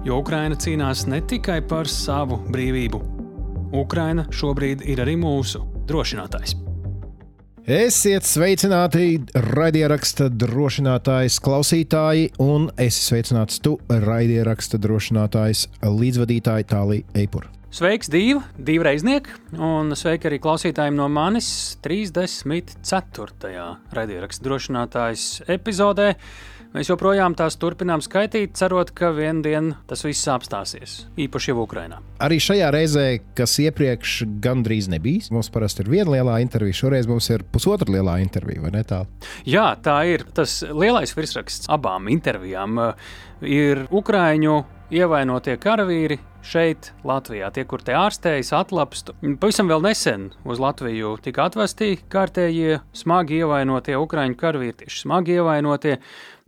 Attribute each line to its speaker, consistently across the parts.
Speaker 1: Jo Ukraina cīnās ne tikai par savu brīvību. Ukraina šobrīd ir arī mūsu drošinātājs.
Speaker 2: Esiet sveicināti, raidieraksta drošinātājs, klausītāji, un es esmu sveicināts tu, raidieraksta drošinātājs, līdzvadītāji Tālija Eipura.
Speaker 1: Sveiks, divi reiznieki, un sveiki arī klausītājiem no manis 34. raidieraksta drošinātājs epizodē. Mēs joprojām tās turpinām skaitīt, cerot, ka vienā dienā tas viss apstāsies, īpaši jau Ukrajinā.
Speaker 2: Arī šajā reizē, kas iepriekš gandrīz nebija, mums parasti ir viena lielā intervija, šoreiz mums ir pusotra lielā intervija, vai ne tā?
Speaker 1: Jā, tā ir. Tas lielais virsraksts abām intervijām uh, ir Ukrāņu ievainotie karavīri šeit, Latvijā. Tie, kur te ārstējas, atlapstu. Pavisam vēl nesen uz Latviju tika atvesti kārtējie smagi ievainotie Ukrāņu karavīri, tieši smagi ievainotie.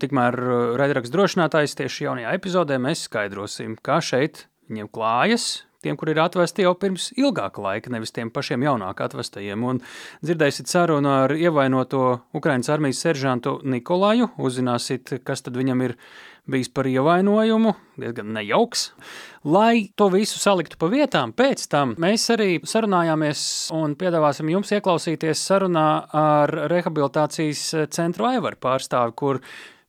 Speaker 1: Tikmēr uh, raidījums drošinātājs tieši jaunajā epizodē mēs skaidrosim, kā šeit viņiem klājas. Tiem, kur ir atvesti jau pirms ilgāka laika, nevis tiem pašiem jaunāk atvestajiem. Un dzirdēsiet sarunu ar ievainoto Ukraiņas armijas seržantu Nikolaju. Uzzināsiet, kas tad viņam ir bijis par ievainojumu, diezgan nejauks. Lai to visu saliktu pa vietām, pēc tam mēs arī sarunājāmies un piedāvāsim jums ieklausīties sarunā ar rehabilitācijas centru Aivaru pārstāvi, kur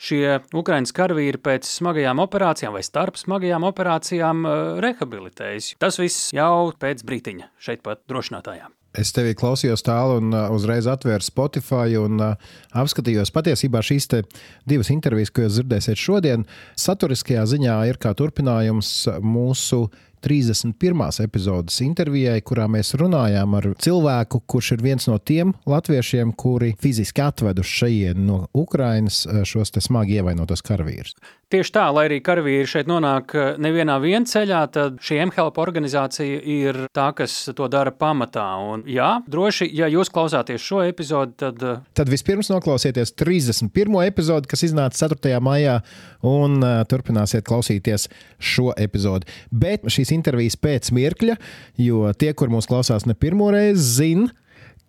Speaker 1: šie Ukraiņas karavīri pēc smagajām operācijām vai starp smagajām operācijām eh, rehabilitējas. Tas viss jau pēc brītiņa šeit pat drošinātājām.
Speaker 2: Es tevi klausījos tālu un uh, uzreiz atvēru Spotify un uh, apskatījos. Patiesībā šīs divas intervijas, ko jūs dzirdēsiet šodien, saturiskajā ziņā ir kā turpinājums mūsu 31. epizodes intervijai, kurā mēs runājām ar cilvēku, kurš ir viens no tiem latviešiem, kuri fiziski atveduši šeit no Ukrainas eh, šos smagi ievainotos karavīrus.
Speaker 1: Tieši tā, lai arī karavīri šeit nonāk eh, nevienā ceļā, tad šī MHLP organizācija ir tā, kas to dara pamatā. Un, jā, droši, ja jūs klausāties šo epizodi, tad. Eh,
Speaker 2: tad vispirms noklausieties 31. epizodi, kas iznāca 4. maijā, un uh, turpināsiet klausīties šo epizodi. Bet šīs intervijas pēc mirkļa, jo tie, kur mūs klausās ne pirmo reizi, zina,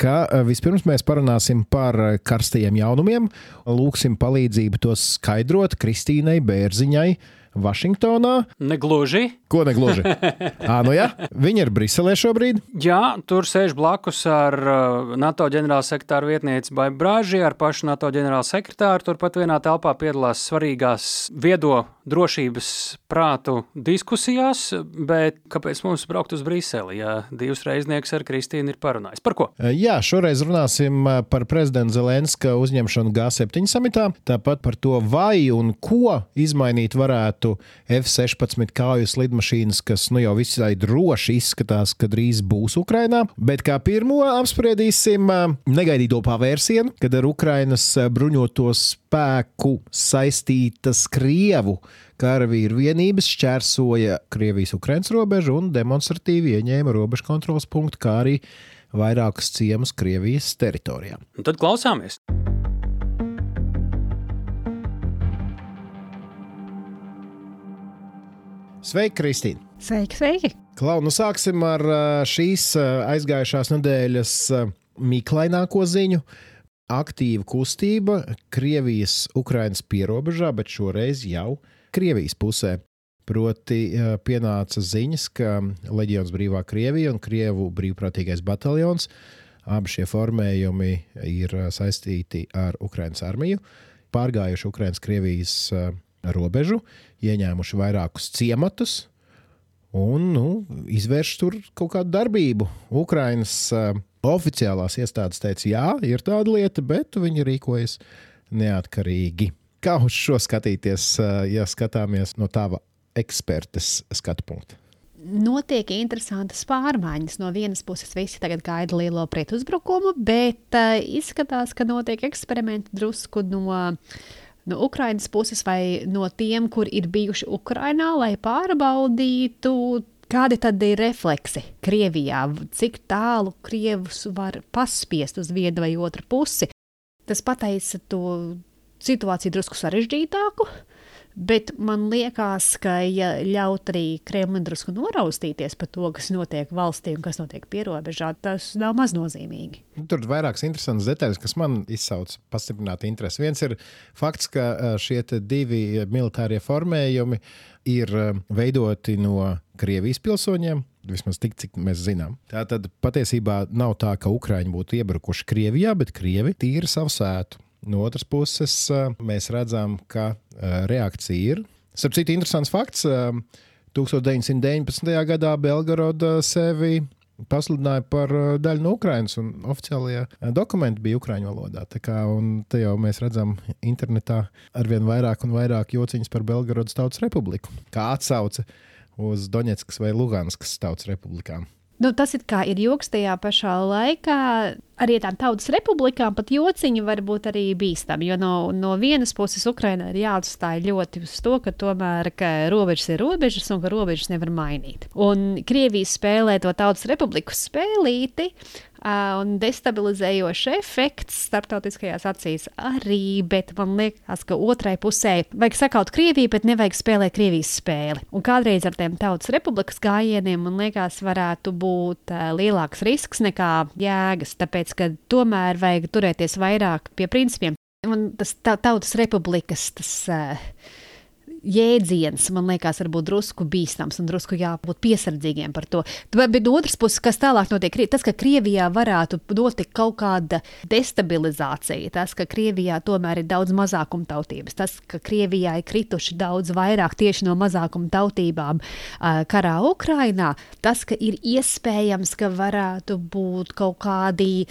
Speaker 2: ka eh, vispirms mēs parunāsim par karstajiem jaunumiem, lūgsim palīdzību tos skaidrot Kristīnai Bērziņai. Vašingtonā.
Speaker 1: Negluži.
Speaker 2: Ko negluži? à, nu jā, viņi ir Briselē šobrīd.
Speaker 1: Jā, tur sēž blakus ar uh, NATO ģenerālsekretāra vietnieci Baibu Brāži, ar pašu NATO ģenerālsekretāru. Turpat vienā telpā piedalās svarīgās viedo drošības prātu diskusijās, bet kāpēc mums braukt uz Briseli, ja divas reiznieks ar Kristīnu ir parunājis? Par ko?
Speaker 2: Jā, šoreiz runāsim par prezidenta Zelenska uzņemšanu G7 samitā, tāpat par to, vai un ko izmainīt varētu F-16 kāju slidmašīnas, kas nu jau visai droši izskatās, ka drīz būs Ukrainā. Bet kā pirmo apspriedīsim negaidīto pavērsienu, kad ar Ukrainas bruņoto spēku saistītas Krievu karavīru vienības šķērsoja Krievijas-Ukrainas robežu un demonstratīvi ieņēma robežu kontrols punktu, kā arī vairākus ciemus Krievijas teritorijā.
Speaker 1: Un tad klausāmies!
Speaker 2: Sveiki, Kristīne!
Speaker 3: Sveiki, sveiki!
Speaker 2: Klau, nu sāksim ar šīs aizgājušās nedēļas mīklaināko ziņu aktīva kustība Krievijas-Ukrainas pierobežā, bet šoreiz jau Krievijas pusē. Proti, pienāca ziņas, ka Leģions Brīvā Krievija un Krievu brīvprātīgais bataljons abi šie formējumi ir saistīti ar Ukraiņas armiju, pārgājuši Ukraiņas-Krievijas robežu, ieņēmuši vairākus ciematus un nu, izvērš tur kaut kādu darbību. Ukraiņas Oficiālās iestādes teica, jā, ir tāda lieta, bet viņi rīkojas neatkarīgi. Kā uz šo skatīties, ja skatāmies no tava ekspertes skatu punkta?
Speaker 3: Notiek interesantas pārmaiņas. No vienas puses, visi tagad gaida lielo pretuzbrukumu, bet uh, izskatās, ka notiek eksperimenti drusku no no Ukraiņas puses vai no tiem, kur ir bijuši Ukrajinā, lai pārbaudītu Kādi tad ir refleksi Krievijā? Cik tālu Krievus var paspiest uz vienu vai otru pusi? Tas pateica to situāciju drusku sarežģītāku. Bet man liekas, ka, ja ļaut arī Kremlim drusku noraustīties par to, kas notiek valstī un kas notiek pierobežā, tas nav maznozīmīgi.
Speaker 2: Tur ir vairākas interesantas detaļas, kas man izsauc pastiprināti interesi. Viens ir fakts, ka šie divi militārie formējumi ir veidoti no Krievijas pilsoņiem. Vismaz tik, cik mēs zinām. Tā tad patiesībā nav tā, ka Ukrāņi būtu iebrukuši Krievijā, bet Krievi tīra savu sētu. No otras puses, mēs redzam, ka reakcija ir. Starp citu, interesants fakts. 1919. gadā Belgoroda sevi pasludināja par daļu no Ukrainas, un oficiālajie dokumenti bija Ukrāņu valodā. Tā kā, te jau mēs redzam internetā arvien vairāk un vairāk jociņas par Belgorodas Tautas Republiku, kā atsauce uz Doņetskas vai Luganskas Tautas Republikām.
Speaker 3: Nu, tas ir joks tajā pašā laikā arī tām tautas republikām pat jociņi var būt arī bīstami. Jo no, no vienas puses Ukraiņai ir jāatstāj ļoti uz to, ka tomēr ka robežas ir robežas un ka robežas nevar mainīt. Un Krievija spēlē to tautas republiku spēlīti. Un destabilizējošs efekts starptautiskajās acīs arī, bet man liekas, ka otrai pusē vajag sakaut Krieviju, bet nevajag spēlēt Krievijas spēli. Un kādreiz ar tiem tautas republikas gājieniem, man liekas, varētu būt uh, lielāks risks nekā jēgas. Tāpēc, ka tomēr vajag turēties vairāk pie principiem. Un tas tautas republikas tas, uh, jēdziens, man liekas, varbūt drusku bīstams un drusku jābūt piesardzīgiem par to. Bet no otras puses, kas tālāk notiek, tas, ka Krievijā varētu notikt kaut kāda destabilizācija, tas, ka Krievijā tomēr ir daudz mazākumtautības, tas, ka Krievijā ir krituši daudz vairāk tieši no mazākumtautībām karā Ukrainā, tas, ka ir iespējams, ka varētu būt kaut kādi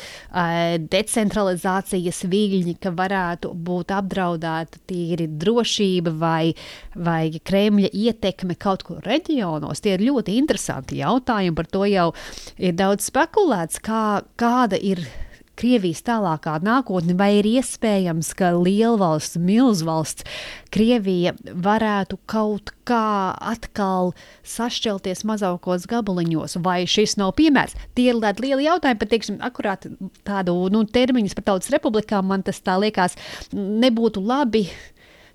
Speaker 3: decentralizācijas viļņi, ka varētu būt apdraudēta tīri drošība vai vai Kremļa ietekme kaut kur reģionos. Tie ir ļoti interesanti jautājumi. Par to jau ir daudz spekulēts, kā, kāda ir Krievijas tālākā nākotne, vai ir iespējams, ka lielvalsts, milzvalsts Krievija varētu kaut kā atkal sašķelties mazākos gabaliņos, vai šis nav piemērs? Tie ir lieli jautājumi, pat teiksim, akurāt tādu nu, termiņus par tautas republikām, man tas tā liekas, nebūtu labi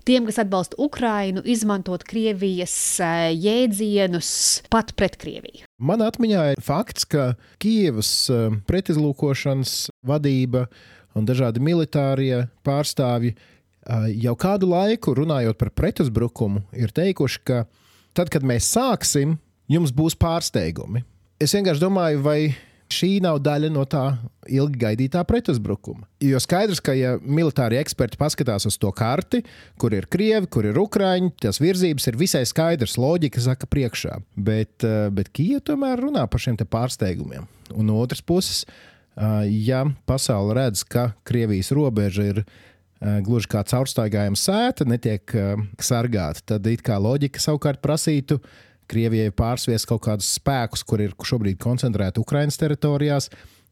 Speaker 3: tiem, kas atbalsta Ukrainu, izmantot Krievijas eh, jēdzienus pat pret Krieviju.
Speaker 2: Man atmiņā ir fakts, ka Kievas eh, pretizlūkošanas vadība un dažādi militārie pārstāvji eh, jau kādu laiku runājot par pretuzbrukumu, ir teikuši, ka tad, kad mēs sāksim, jums būs pārsteigumi. Es vienkārši domāju, vai šī nav daļa no tā ilgi gaidītā pretuzbrukuma. Jo skaidrs, ka ja militāri eksperti paskatās uz to karti, kur ir krievi, kur ir ukrāņi, tās virzības ir visai skaidrs, loģika saka priekšā. Bet, eh, bet Kijava tomēr runā par šiem pārsteigumiem. Un no otras puses, eh, ja pasaule redz, ka Krievijas robeža ir eh, gluži kā caurstaigājama sēta, netiek sargāta, tad it kā loģika savukārt prasītu Krievijai pārsviest kaut kādus spēkus, kur ir šobrīd koncentrēti Ukraiņas teritorijās,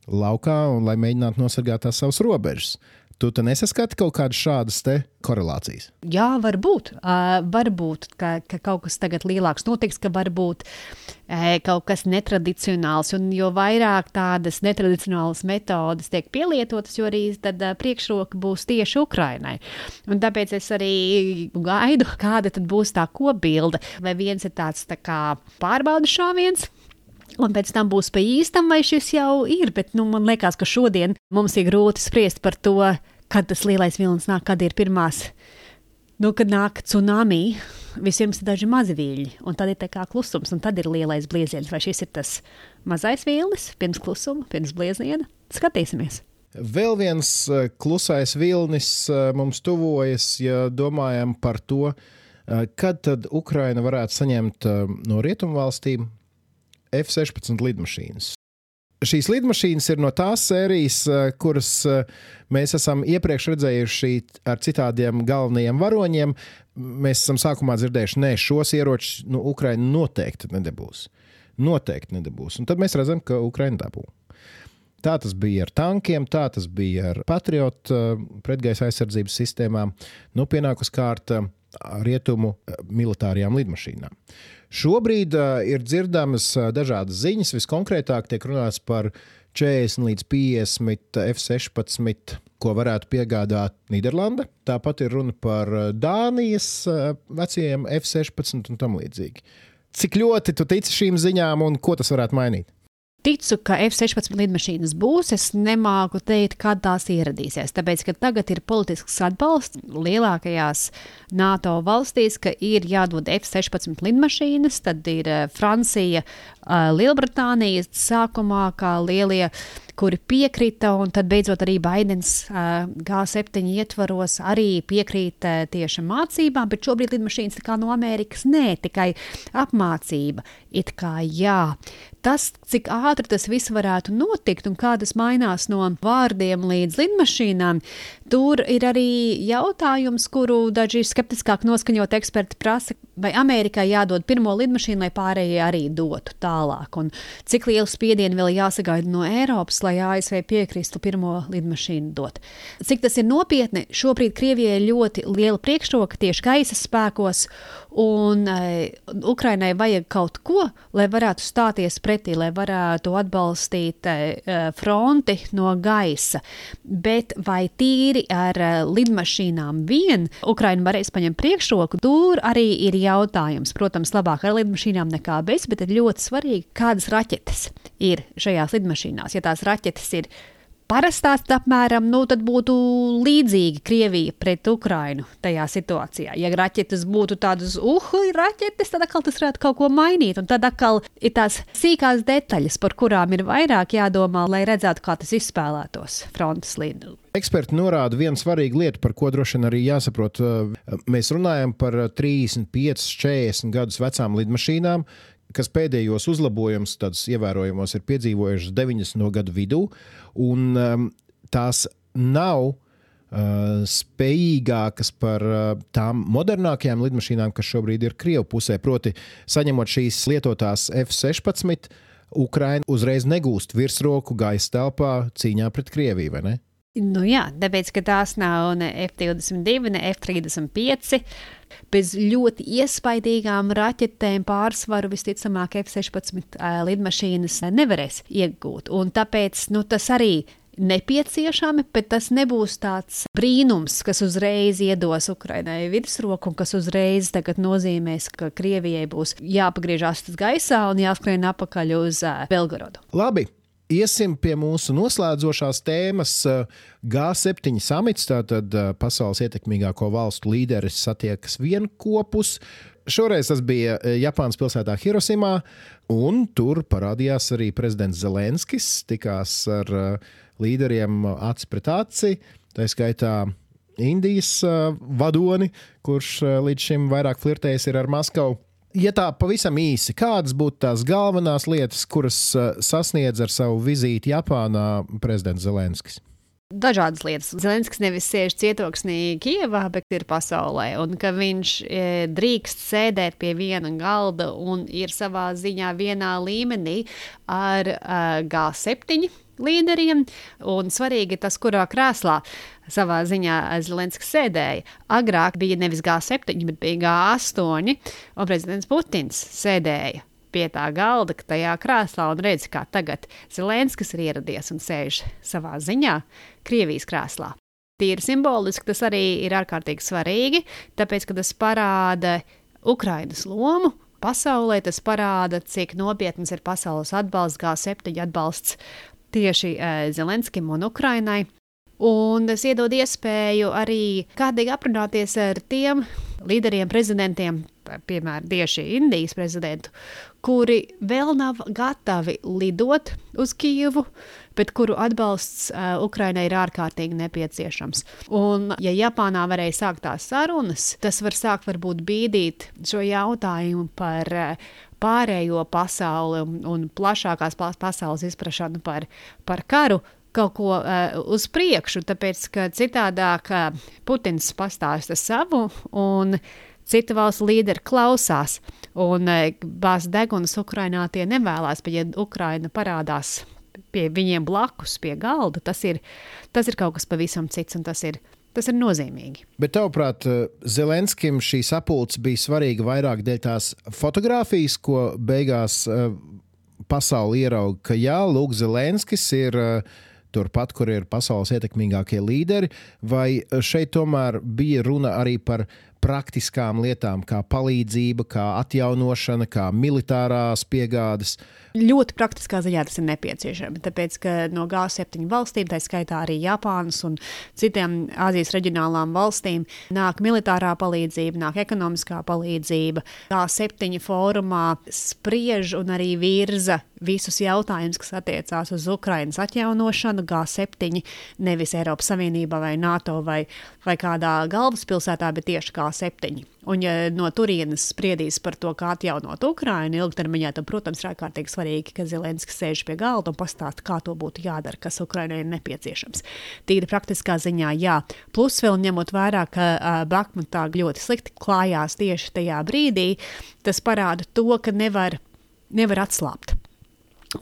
Speaker 2: laukā, un lai mēģinātu nosargāt tās savas robežas. Tu nesaskati kaut kādas šādas korelācijas?
Speaker 3: Jā, varbūt. Uh, varbūt ka, ka kaut kas tagad lielāks notiks, ka varbūt uh, kaut kas netradicionāls. Un jo vairāk tādas netradicionālas metodes tiek pielietotas, jo arī tad, uh, priekšroka būs tieši Ukrainai. Un tāpēc es arī gaidu, kāda būs tā kopbilde. Vai viens ir tāds tā kā pārbaudas šāviens, Un pēc tam būs pa īstam, vai šis jau ir. Bet nu, man liekas, ka šodien mums ir grūti spriest par to, kad tas lielais vilnis nāk, kad ir pirmās. Nu, kad nāk tsunami, vispirms ir daži mazi viļņi, un tad ir tā kā klusums, un tad ir lielais blieziens. Vai šis ir tas mazais vilnis, pirms klusuma, pirms blieziena? Skatīsimies!
Speaker 2: Vēl viens eh, klusais vilnis eh, mums tuvojas, ja domājam par to, eh, kad tad Ukraina varētu saņemt no rietumvalstīm F-16 lidmašīnas. Šīs lidmašīnas ir no tās sērijas, eh, kuras eh, mēs esam iepriekš redzējuši ar citādiem galvenajiem varoņiem. Mēs esam sākumā dzirdējuši, ka šos ieročus nu, Ukraiņa noteikti nedabūs. Noteikti nedabūs. Un tad mēs redzam, ka Ukraiņa dabū. Tā tas bija ar tankiem, tā tas bija ar patriotu eh, pretgaisa aizsardzības sistēmām. Nu, pienākus kārta rietumu militārajām lidmašīnām. Šobrīd uh, ir dzirdamas uh, dažādas ziņas. Viskonkrētāk tiek runāts par 40 līdz 50 F-16, ko varētu piegādāt Nīderlanda. Tāpat ir runa par Dānijas uh, vecajiem F-16 un tam līdzīgi. Cik ļoti tu tici šīm ziņām un ko tas varētu mainīt?
Speaker 3: Ticu, ka F-16 lidmašīnas būs. Es nemāku teikt, kad tās ieradīsies. Tāpēc, ka tagad ir politisks atbalsts lielākajās NATO valstīs, ka ir jādod F-16 lidmašīnas, tad ir eh, Francija, eh, Lielbritānija sākumā kā lielie kuri piekrita, un tad beidzot arī Baidens G7 ietvaros arī piekrīt tieši mācībām, bet šobrīd lidmašīnas no Amerikas nē, tikai apmācība. It kā jā. Tas, cik ātri tas viss varētu notikt un kā tas mainās no vārdiem līdz lidmašīnām, tur ir arī jautājums, kuru daži skeptiskāk noskaņot. Eksperti prasa, vai Amerikai jādod pirmo lidmašīnu, lai pārējie arī dotu tālāk, un cik lielu spiedienu vēl jāsagaida no Eiropas, lai ASV piekristu pirmo lidmašīnu dot. Cik tas ir nopietni, šobrīd Krievijai ir ļoti liela priekšroka tieši gaisa spēkos, un uh, Ukrainai vajag kaut ko, lai varētu stāties pretī, lai varētu atbalstīt uh, fronti no gaisa. Bet vai tīri ar uh, lidmašīnām vien Ukraina varēs paņemt priekšroku, tur arī ir jautājums. Protams, labāk ar lidmašīnām nekā bez, bet ir ļoti svarīgi, kādas raķetes ir šajās lidmašīnās. Ja tās raķetes ir parastās apmēram, nu, tad būtu līdzīgi Krievija pret Ukrainu tajā situācijā. Ja raķetes būtu tādas uhuļu raķetes, tad atkal tas varētu kaut ko mainīt. Un tad atkal ir tās sīkās detaļas, par kurām ir vairāk jādomā, lai redzētu, kā tas izspēlētos frontes līnijā.
Speaker 2: Eksperti norāda vienu svarīgu lietu, par ko droši vien arī jāsaprot. Mēs runājam par 35, 40 gadus vecām lidmašīnām, kas pēdējos uzlabojumus, tādus ievērojamos, ir piedzīvojušas 90. gadu vidū, un um, tās nav uh, spējīgākas par uh, tām modernākajām lidmašīnām, kas šobrīd ir Krievijas pusē. Proti, saņemot šīs lietotās F-16, Ukraina uzreiz negūst virsroku gaisa telpā cīņā pret Krieviju?
Speaker 3: Nu jā, tāpēc, ka tās nav ne F-22, ne F-35. Bez ļoti iespaidīgām raķetēm pārsvaru visticamāk F-16 lidmašīnas nevarēs iegūt. Un tāpēc nu, tas arī nepieciešami, bet tas nebūs tāds brīnums, kas uzreiz iedos Ukrainai virsroku un kas uzreiz nozīmēs, ka Krievijai būs jāpagriežās gaisā un jāskrien atpakaļ uz Belgorodu.
Speaker 2: Labi, Iesim pie mūsu noslēdzošās tēmas. G7 samits, tātad pasaules ietekmīgāko valstu līderis satiekas vienopus. Šoreiz tas bija Japānas pilsētā Hirosimā, un tur parādījās arī prezidents Zelenskis. Tikās ar līderiem aci pret aci, tā skaitā Indijas vadoni, kurš līdz šim vairāk flirtējis ar Maskavu ja tā pavisam īsi, kādas būtu tās galvenās lietas, kuras uh, sasniedz ar savu vizīti Japānā prezidents Zelenskis?
Speaker 3: Dažādas lietas. Zelenskis nevis sēž cietoksnī Kijavā, bet ir pasaulē. Un ka viņš e, drīkst sēdēt pie viena galda un ir savā ziņā vienā līmenī ar e, G7 līderiem. Un svarīgi tas, kurā krēslā savā ziņā Zelenskis sēdēja. Agrāk bija nevis G7, bet bija G8, un prezidents Putins sēdēja pie tā galda, tajā krēslā un redz, kā tagad Zelenskis ir ieradies un sēž savā ziņā Krievijas krēslā. Tīri simboliski tas arī ir ārkārtīgi svarīgi, tāpēc, ka tas parāda Ukrainas lomu pasaulē, tas parāda, cik nopietns ir pasaules atbalsts, G7 atbalsts tieši Zelenskim un Ukrainai. Un tas iedod iespēju arī kādīgi aprunāties ar tiem līderiem, prezidentiem, piemēram, tieši Indijas prezidentu, kuri vēl nav gatavi lidot uz Kijevu, bet kuru atbalsts uh, Ukrainai ir ārkārtīgi nepieciešams. Un, ja Japānā varēja sākt tās sarunas, tas var sākt varbūt bīdīt šo jautājumu par uh, pārējo pasauli un, plašākās pasaules izpratni par, par karu kaut ko uh, uz priekšu, tāpēc ka citādāk uh, Putins pastāsta savu un citu valstu līderi klausās. Un uh, bāzes degunas Ukrainā tie nevēlas, bet ja Ukraina parādās pie viņiem blakus, pie galda, tas ir, tas ir kaut kas pavisam cits un tas ir tas ir nozīmīgi.
Speaker 2: Bet, tavuprāt, Zelenskim šī sapulce bija svarīga vairāk dēļ tās fotografijas, ko beigās uh, pasauli ierauga, ka jā, Lūk, Zelenskis ir. Uh, turpat, kur ir pasaules ietekmīgākie līderi, vai šeit tomēr bija runa arī par praktiskām lietām, kā palīdzība, kā atjaunošana, kā militārās piegādes.
Speaker 3: Ļoti praktiskā ziņā tas ir nepieciešams. Tāpēc, ka no G7 valstīm, tā skaitā arī Japānas un citām Āzijas reģionālām valstīm, nāk militārā palīdzība, nāk ekonomiskā palīdzība. G7 fórumā spriež un arī virza visus jautājumus, kas attiecās uz Ukraiņas atjaunošanu. G7 nevis Eiropas Savienībā vai NATO vai, vai kādā galvaspilsētā, bet tieši G7. Un, ja no turienes spriedīs par to, kā atjaunot Ukrajinu ilgtermiņā, tad, protams, ir ārkārtīgi svarīgi, ka Zelenskis sēž pie galda un pastāsta, kā to būtu jādara, kas Ukrajinai ir nepieciešams. Tīri praktiskā ziņā, jā. Plus, vēl ņemot vērā, ka uh, Bakmatā ļoti slikti klājās tieši tajā brīdī, tas parāda to, ka nevar, nevar atslābt.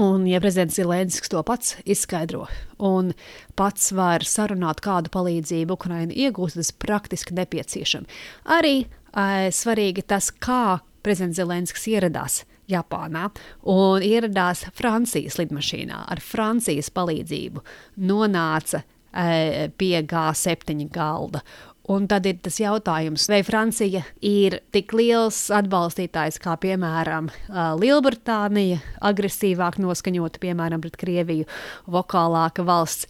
Speaker 3: Un, ja prezidents Zelenskis to pats izskaidro un pats var sarunāt, kādu palīdzību Ukraina iegūst, tas praktiski nepieciešams. Arī svarīgi tas, kā prezidents Zelenskis ieradās Japānā un ieradās Francijas lidmašīnā ar Francijas palīdzību, nonāca e, pie G7 galda. Un tad ir tas jautājums, vai Francija ir tik liels atbalstītājs kā, piemēram, Lielbritānija, agresīvāk noskaņota, piemēram, pret Krieviju, vokālāka valsts,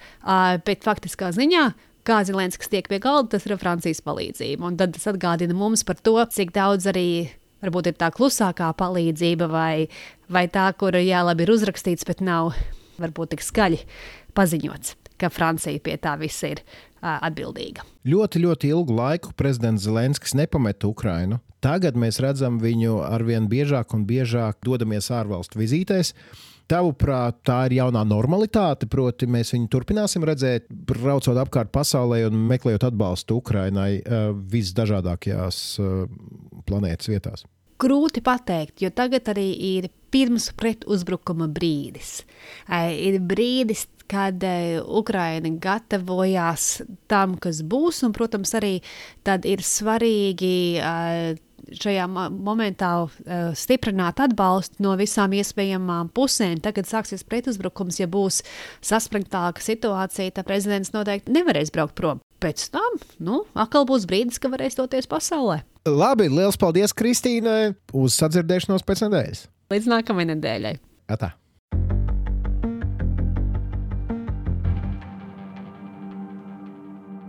Speaker 3: bet faktiskā ziņā. Kā Zelenskis tiek pie galda, tas ir Francijas palīdzība. Un tad tas atgādina mums par to, cik daudz arī varbūt ir tā klusākā palīdzība, vai, vai tā, kur jā, labi ir uzrakstīts, bet nav varbūt tik skaļi paziņots, ka Francija pie tā viss ir atbildīga.
Speaker 2: Ļoti, ļoti ilgu laiku prezidents Zelenskis nepameta Ukrainu. Tagad mēs redzam viņu arvien biežāk un biežāk dodamies ārvalstu vizītēs. Tavuprāt, tā ir jaunā normalitāte, proti, mēs viņu turpināsim redzēt, braucot apkārt pasaulē un meklējot atbalstu Ukrainai visdažādākajās planētas vietās.
Speaker 3: Grūti pateikt, jo tagad arī ir pirms pretuzbrukuma brīdis. Ir brīdis, kad uh, Ukraina gatavojās tam, kas būs, un, protams, arī tad ir svarīgi šajā momentā uh, stiprināt atbalstu no visām iespējamām pusēm. Tagad sāksies pretuzbrukums, ja būs saspringtāka situācija, tad prezidents noteikti nevarēs braukt prom. Pēc tam, nu, atkal būs brīdis, kad varēs doties pasaulē.
Speaker 2: Labi, liels paldies Kristīnai uz sadzirdēšanos pēc nedēļas.
Speaker 3: Līdz nākamajai nedēļai.
Speaker 2: Atā.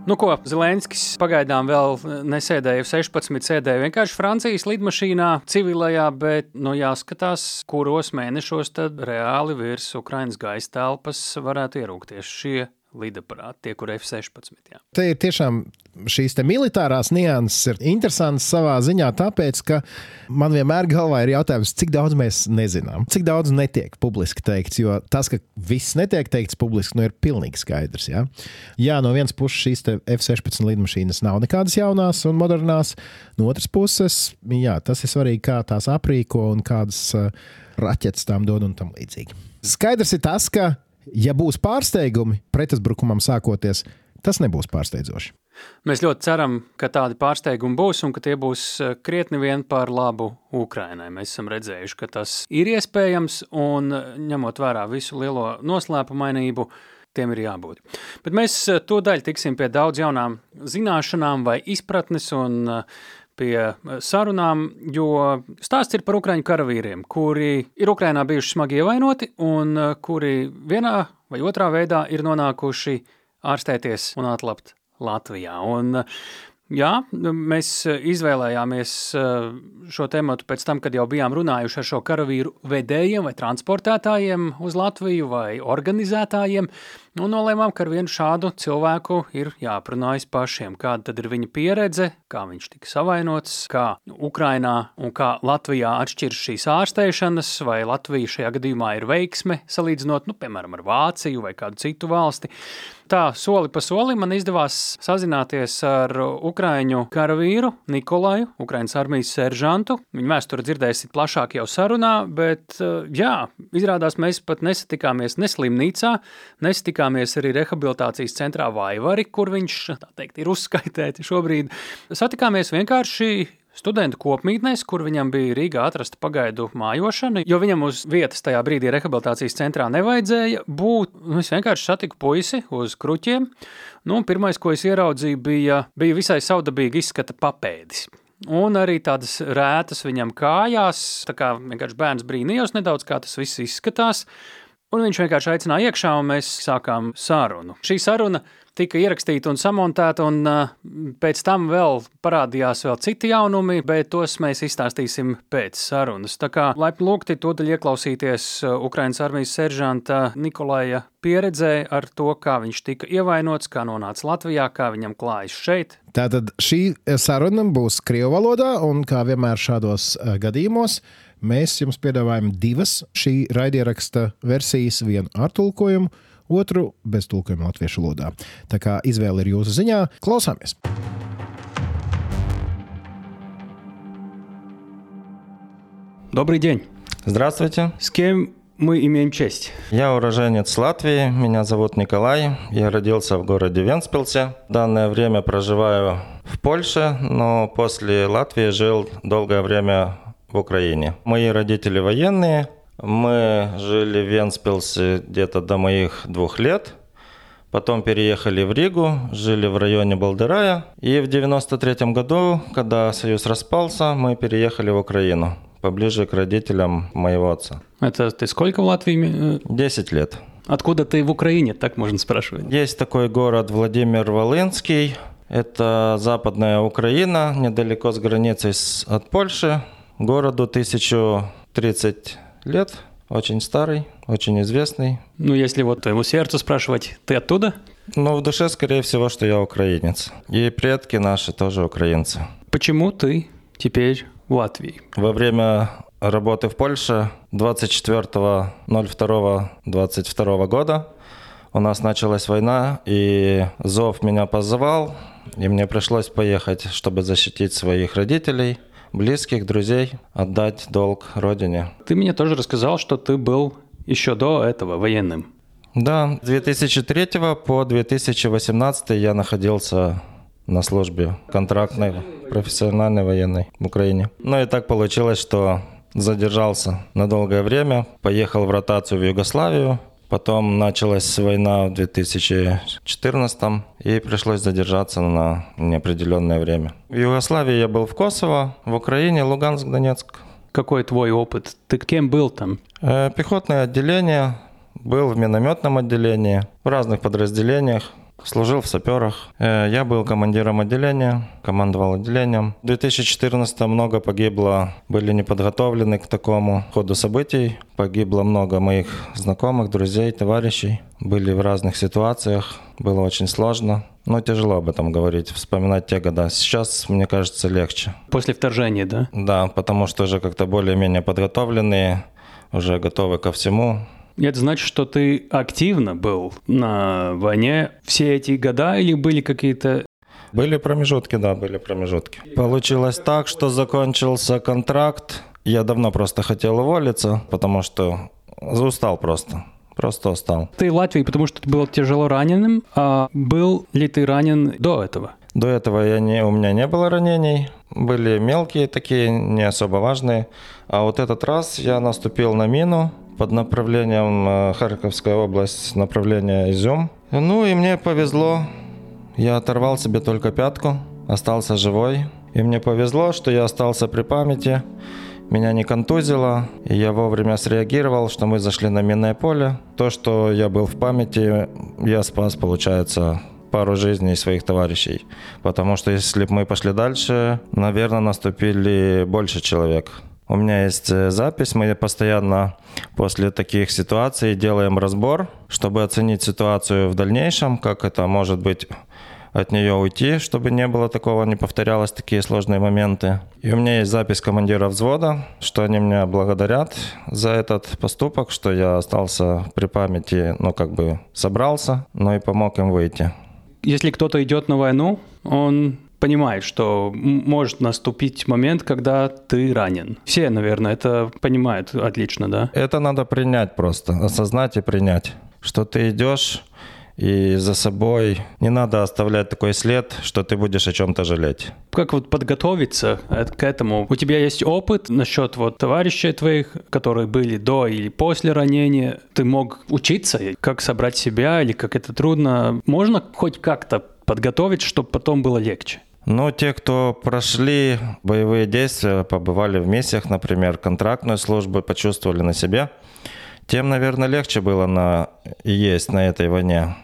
Speaker 1: Nu, ko Zelenskis pagaidām vēl nesēdēja 16, sēdēja vienkārši Francijas lidmašīnā, civilajā, bet nu, jāskatās, kuros mēnešos tad reāli virs Ukraiņas gaisa telpas varētu ierūkties šie lidaparāti, tie, kur F-16. Jā.
Speaker 2: Te ir tiešām šīs militārās nianses ir interesantas savā ziņā, tāpēc, ka man vienmēr galvā ir jautājums, cik daudz mēs nezinām, cik daudz netiek publiski teikts. Jo tas, ka viss netiek teikts publiski, nu, ir pilnīgi skaidrs. Ja? Jā, no vienas puses šīs F-16 lidmašīnas nav nekādas jaunās un modernās, no otras puses, jā, tas ir svarīgi, kā tās aprīko un kādas uh, raķetes tām dod un tam līdzīgi. Skaidrs ir tas, ka ja būs pārsteigumi pretuzbrukumam sākoties, tas nebūs pārsteidzoši.
Speaker 1: Mēs ļoti ceram, ka tādi pārsteigumi būs un ka tie būs eh, krietni vien par labu Ukrainai. Mēs esam redzējuši, ka tas ir iespējams un eh, ņemot vērā visu lielo noslēpumainību, tiem ir jābūt. Bet mēs eh, to daļu tiksim pie daudz jaunām zināšanām vai izpratnes un pie sarunām, jo stāsts ir par ukraiņu karavīriem, kuri ir Ukrainā bijuši smagi ievainoti un kuri vienā vai otrā veidā ir nonākuši ārstēties un atlapt Latvijā. Un, jā, mēs izvēlējāmies eh, šo tēmu pēc tam, kad jau bijām runājuši ar šo karavīru vedējiem vai transportētājiem uz Latviju vai organizētājiem. Un nolēmām, ka ar vienu šādu cilvēku ir jāprunājas pašiem, kāda tad ir viņa pieredze, kā viņš tika savainots, kā Ukrainā un kā Latvijā atšķiras šīs ārstēšanas, vai Latvija šajā gadījumā ir veiksme, salīdzinot, nu, piemēram, ar Vāciju vai kādu citu valsti. Tā soli pa solim man izdevās sazināties ar Ukrāņu karavīru Nikolaju, Ukraiņas armijas seržantu. Viņa vēsturi dzirdēsiet plašāk jau sarunā, bet uh, jā, izrādās mēs pat nesatikāmies ne slimnīcā, nesatikāmies arī rehabilitācijas centrā Vaivari, kur viņš, tā teikt, ir uzskaitēti šobrīd. Satikāmies vienkārši studentu kopmītnēs, kur viņam bija Rīgā atrasta pagaidu mājošana, jo viņam uz vietas tajā brīdī rehabilitācijas centrā nevajadzēja būt. Nu, es vienkārši satiku puisi uz kruķiem. Nu, pirmais, ko es ieraudzīju, bija, bija visai saudabīgi izskata papēdis. Un arī tādas rētas viņam kājās, tā kā vienkārši bērns brīnījos nedaudz, kā tas viss izskatās. Un viņš vienkārši aicināja iekšā, un mēs sākām sarunu. Šī saruna tika ierakstīta un samontēta, un uh, pēc tam vēl parādījās vēl citi jaunumi, bet tos mēs izstāstīsim pēc sarunas. Tā kā laipni lūgti tūdaļ ieklausīties Ukrainas armijas seržanta Nikolaja pieredzē ar to, kā viņš tika ievainots, kā nonāca Latvijā, kā viņam klājas šeit.
Speaker 2: Tātad šī saruna būs Krievu valodā, un kā vienmēr šādos gadījumos Mēs jums piedāvājam divas šī raidieraksta versijas, vienu ar tulkojumu, otru bez tulkojuma latviešu valodā. Tā kā izvēle ir jūsu ziņā, klausāmies!
Speaker 1: Добрый день.
Speaker 4: Здравствуйте.
Speaker 1: С кем мы имеем честь?
Speaker 4: Я уроженец Латвии, меня зовут Николай, я родился в городе Венспилсе. В данное время проживаю в Польше, но после Латвии жил долгое время в Украине. Мои родители военные. Мы жили в Венспилсе где-то до моих двух лет. Потом переехали в Ригу, жили в районе Балдырая. И в 93 году, когда Союз распался, мы переехали в Украину, поближе к родителям моего отца.
Speaker 1: Это ты сколько в Латвии?
Speaker 4: Десять лет.
Speaker 1: Откуда ты в Украине, так можно спрашивать?
Speaker 4: Есть такой город Владимир Волынский. Это западная Украина, недалеко с границей от Польши. Городу 1030 лет, очень старый, очень известный.
Speaker 1: Ну, если вот твоему сердцу спрашивать, ты оттуда?
Speaker 4: Ну, в душе, скорее всего, что я украинец. И предки наши тоже украинцы.
Speaker 1: Почему ты теперь в Латвии?
Speaker 4: Во время работы в Польше 24.02.22 года у нас началась война, и Зов меня позывал, и мне пришлось поехать, чтобы защитить своих родителей – близких, друзей, отдать долг родине.
Speaker 1: Ты мне тоже рассказал, что ты был еще до этого военным.
Speaker 4: Да, с 2003 по 2018 я находился на службе контрактной, профессиональной военной в Украине. Ну и так получилось, что задержался на долгое время, поехал в ротацию в Югославию, Потом началась война в 2014 и пришлось задержаться на неопределенное время. В Югославии я был в Косово, в Украине Луганск, Донецк.
Speaker 1: Какой твой опыт? Ты кем был там?
Speaker 4: Э, пехотное отделение, был в минометном отделении, в разных подразделениях. Служил в саперах. Э, я был командиром отделения, командовал отделением. В 2014 много погибло, были не подготовлены к такому ходу событий. Погибло много моих знакомых, друзей, товарищей. Были в разных ситуациях, было очень сложно. Но тяжело об этом говорить, вспоминать те года. Сейчас, мне кажется, легче.
Speaker 1: После вторжения, да?
Speaker 4: Да, потому что уже как-то более-менее подготовленные, уже готовы ко всему.
Speaker 1: Это значит, что ты активно был на войне все эти года или были какие-то
Speaker 4: были промежутки, да, были промежутки. Получилось так, что закончился контракт. Я давно просто хотел уволиться, потому что устал просто. Просто устал.
Speaker 1: Ты в Латвии, потому что ты был тяжело раненым, а был ли ты ранен до этого?
Speaker 4: До этого я не, у меня не было ранений. Были мелкие такие, не особо важные. А вот этот раз я наступил на мину, под направлением э, Харьковская область, направление Изюм. Ну и мне повезло, я оторвал себе только пятку, остался живой. И мне повезло, что я остался при памяти, меня не контузило, и я вовремя среагировал, что мы зашли на минное поле. То, что я был в памяти, я спас, получается, пару жизней своих товарищей. Потому что если бы мы пошли дальше, наверное, наступили больше человек. У меня есть э, запись, мы постоянно после таких ситуаций делаем разбор, чтобы оценить ситуацию в дальнейшем, как это может быть от нее уйти, чтобы не было такого, не повторялось такие сложные моменты. И у меня есть запись командира взвода, что они меня благодарят за этот поступок, что я остался при памяти, ну как бы собрался, но и помог им выйти.
Speaker 1: Если кто-то идет на войну, он понимает, что может наступить момент, когда ты ранен. Все, наверное, это понимают отлично, да?
Speaker 4: Это надо принять просто, осознать и принять, что ты идешь и за собой не надо оставлять такой след, что ты будешь о чем-то жалеть.
Speaker 1: Как вот подготовиться к этому? У тебя есть опыт насчет вот товарищей твоих, которые были до или после ранения? Ты мог учиться, как собрать себя или как это трудно? Можно хоть как-то подготовить, чтобы потом было легче?
Speaker 4: Ну, те, кто прошли боевые действия, побывали в миссиях, например, контрактную службу, почувствовали на себе, тем, наверное, легче было на есть на этой войне,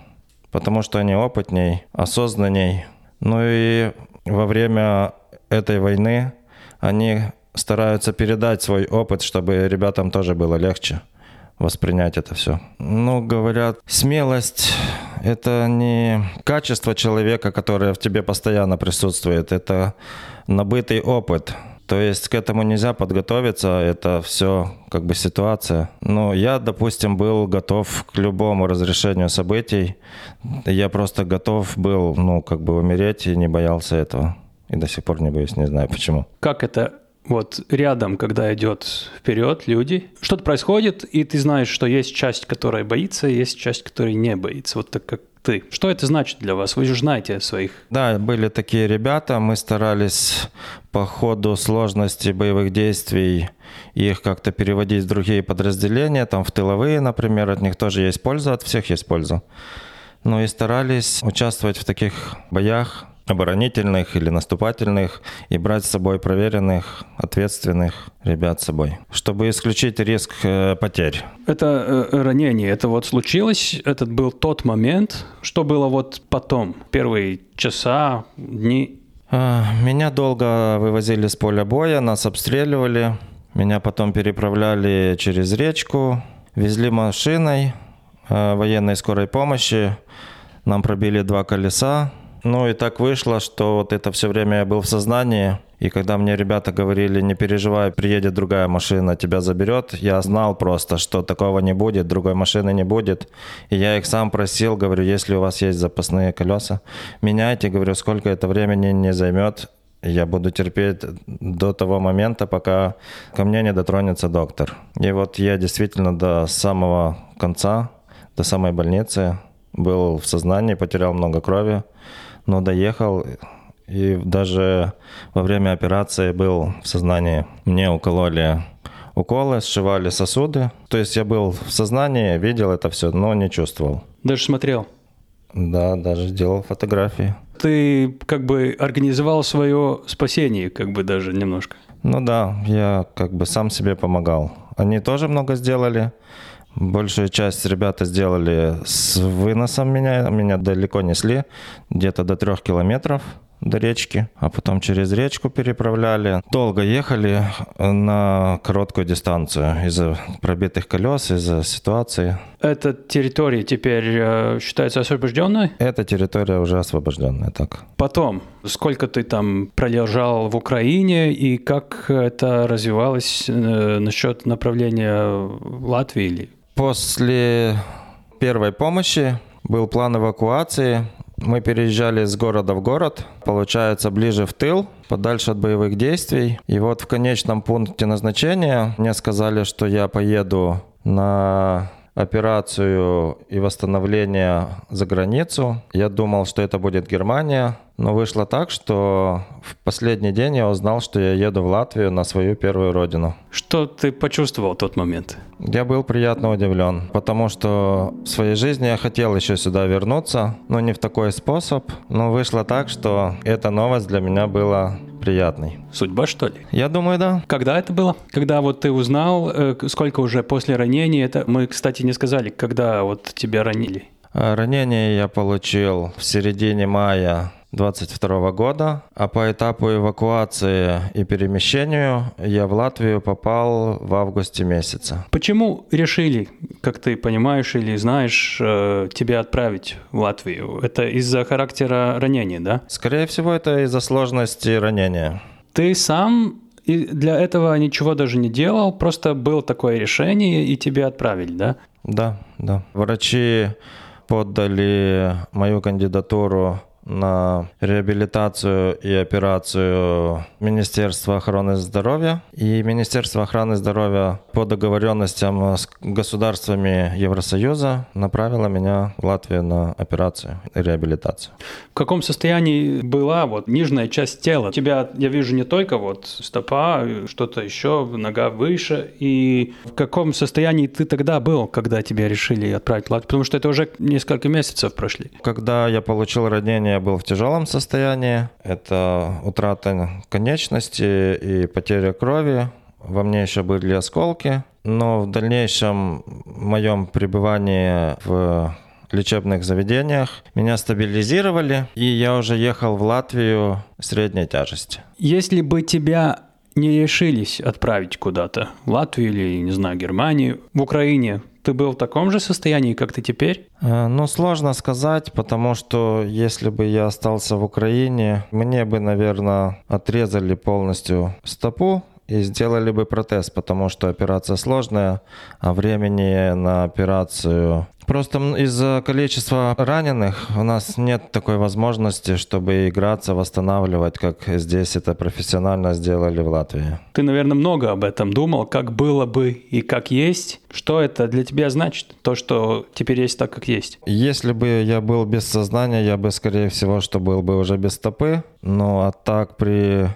Speaker 4: потому что они опытней, осознанней. Ну и во время этой войны они стараются передать свой опыт, чтобы ребятам тоже было легче воспринять это все. Ну, говорят, смелость – это не качество человека, которое в тебе постоянно присутствует, это набытый опыт. То есть к этому нельзя подготовиться, это все как бы ситуация. Но я, допустим, был готов к любому разрешению событий. Я просто готов был, ну, как бы умереть и не боялся этого. И до сих пор не боюсь, не знаю почему.
Speaker 1: Как это вот рядом, когда идет вперед люди, что-то происходит, и ты знаешь, что есть часть, которая боится, есть часть, которая не боится. Вот так как ты. Что это значит для вас? Вы же знаете своих.
Speaker 4: Да, были такие ребята. Мы старались по ходу сложности боевых действий их как-то переводить в другие подразделения, там в тыловые, например, от них тоже есть польза, от всех есть польза. Ну и старались участвовать в таких боях, оборонительных или наступательных и брать с собой проверенных, ответственных ребят с собой, чтобы исключить риск э, потерь.
Speaker 1: Это э, ранение, это вот случилось, этот был тот момент, что было вот потом, первые часа, дни?
Speaker 4: А, меня долго вывозили с поля боя, нас обстреливали, меня потом переправляли через речку, везли машиной э, военной скорой помощи, нам пробили два колеса, ну и так вышло, что вот это все время я был в сознании. И когда мне ребята говорили, не переживай, приедет другая машина, тебя заберет, я знал просто, что такого не будет, другой машины не будет. И я их сам просил, говорю, если у вас есть запасные колеса, меняйте, говорю, сколько это времени не займет, я буду терпеть до того момента, пока ко мне не дотронется доктор. И вот я действительно до самого конца, до самой больницы был в сознании, потерял много крови но доехал и даже во время операции был в сознании. Мне укололи уколы, сшивали сосуды. То есть я был в сознании, видел это все, но не чувствовал.
Speaker 1: Даже смотрел?
Speaker 4: Да, даже делал фотографии.
Speaker 1: Ты как бы организовал свое спасение, как бы даже немножко.
Speaker 4: Ну да, я как бы сам себе помогал. Они тоже много сделали. Большую часть ребята сделали с выносом меня. Меня далеко несли, где-то до трех километров до речки, а потом через речку переправляли. Долго ехали на короткую дистанцию из-за пробитых колес, из-за ситуации.
Speaker 1: Эта территория теперь э, считается освобожденной?
Speaker 4: Эта территория уже освобожденная, так.
Speaker 1: Потом, сколько ты там пролежал в Украине и как это развивалось э, насчет направления Латвии или
Speaker 4: После первой помощи был план эвакуации. Мы переезжали с города в город, получается, ближе в тыл, подальше от боевых действий. И вот в конечном пункте назначения мне сказали, что я поеду на операцию и восстановление за границу. Я думал, что это будет Германия, но вышло так, что в последний день я узнал, что я еду в Латвию на свою первую родину.
Speaker 1: Что ты почувствовал в тот момент?
Speaker 4: Я был приятно удивлен, потому что в своей жизни я хотел еще сюда вернуться, но не в такой способ. Но вышло так, что эта новость для меня была приятной.
Speaker 1: Судьба, что ли?
Speaker 4: Я думаю, да.
Speaker 1: Когда это было? Когда вот ты узнал, э, сколько уже после ранения? Это мы, кстати, не сказали, когда вот тебя ранили.
Speaker 4: А, ранение я получил в середине мая 2022 года, а по этапу эвакуации и перемещению я в Латвию попал в августе месяца.
Speaker 1: Почему решили, как ты понимаешь или знаешь, э, тебя отправить в Латвию? Это из-за характера ранения, да?
Speaker 4: Скорее всего, это из-за сложности ранения.
Speaker 1: Ты сам и для этого ничего даже не делал, просто было такое решение, и тебя отправили, да?
Speaker 4: Да, да. Врачи подали мою кандидатуру на реабилитацию и операцию Министерства охраны здоровья. И Министерство охраны здоровья по договоренностям с государствами Евросоюза направило меня в Латвию на операцию и реабилитацию.
Speaker 1: В каком состоянии была вот нижняя часть тела? У тебя, я вижу, не только вот стопа, что-то еще, нога выше. И в каком состоянии ты тогда был, когда тебя решили отправить в Латвию? Потому что это уже несколько месяцев прошли.
Speaker 4: Когда я получил ранение, я был в тяжелом состоянии. Это утрата конечности и потеря крови. Во мне еще были осколки. Но в дальнейшем моем пребывании в лечебных заведениях. Меня стабилизировали, и я уже ехал в Латвию средней тяжести.
Speaker 1: Если бы тебя не решились отправить куда-то, в Латвию или, не знаю, Германию, в Украине, ты был в таком же состоянии, как ты теперь?
Speaker 4: Ну, сложно сказать, потому что если бы я остался в Украине, мне бы, наверное, отрезали полностью стопу, и сделали бы протез, потому что операция сложная, а времени на операцию Просто из-за количества раненых у нас нет такой возможности, чтобы играться, восстанавливать, как здесь это профессионально сделали в Латвии.
Speaker 1: Ты, наверное, много об этом думал, как было бы и как есть. Что это для тебя значит, то, что теперь есть так, как есть?
Speaker 4: Если бы я был без сознания, я бы, скорее всего, что был бы уже без стопы. Ну, а так при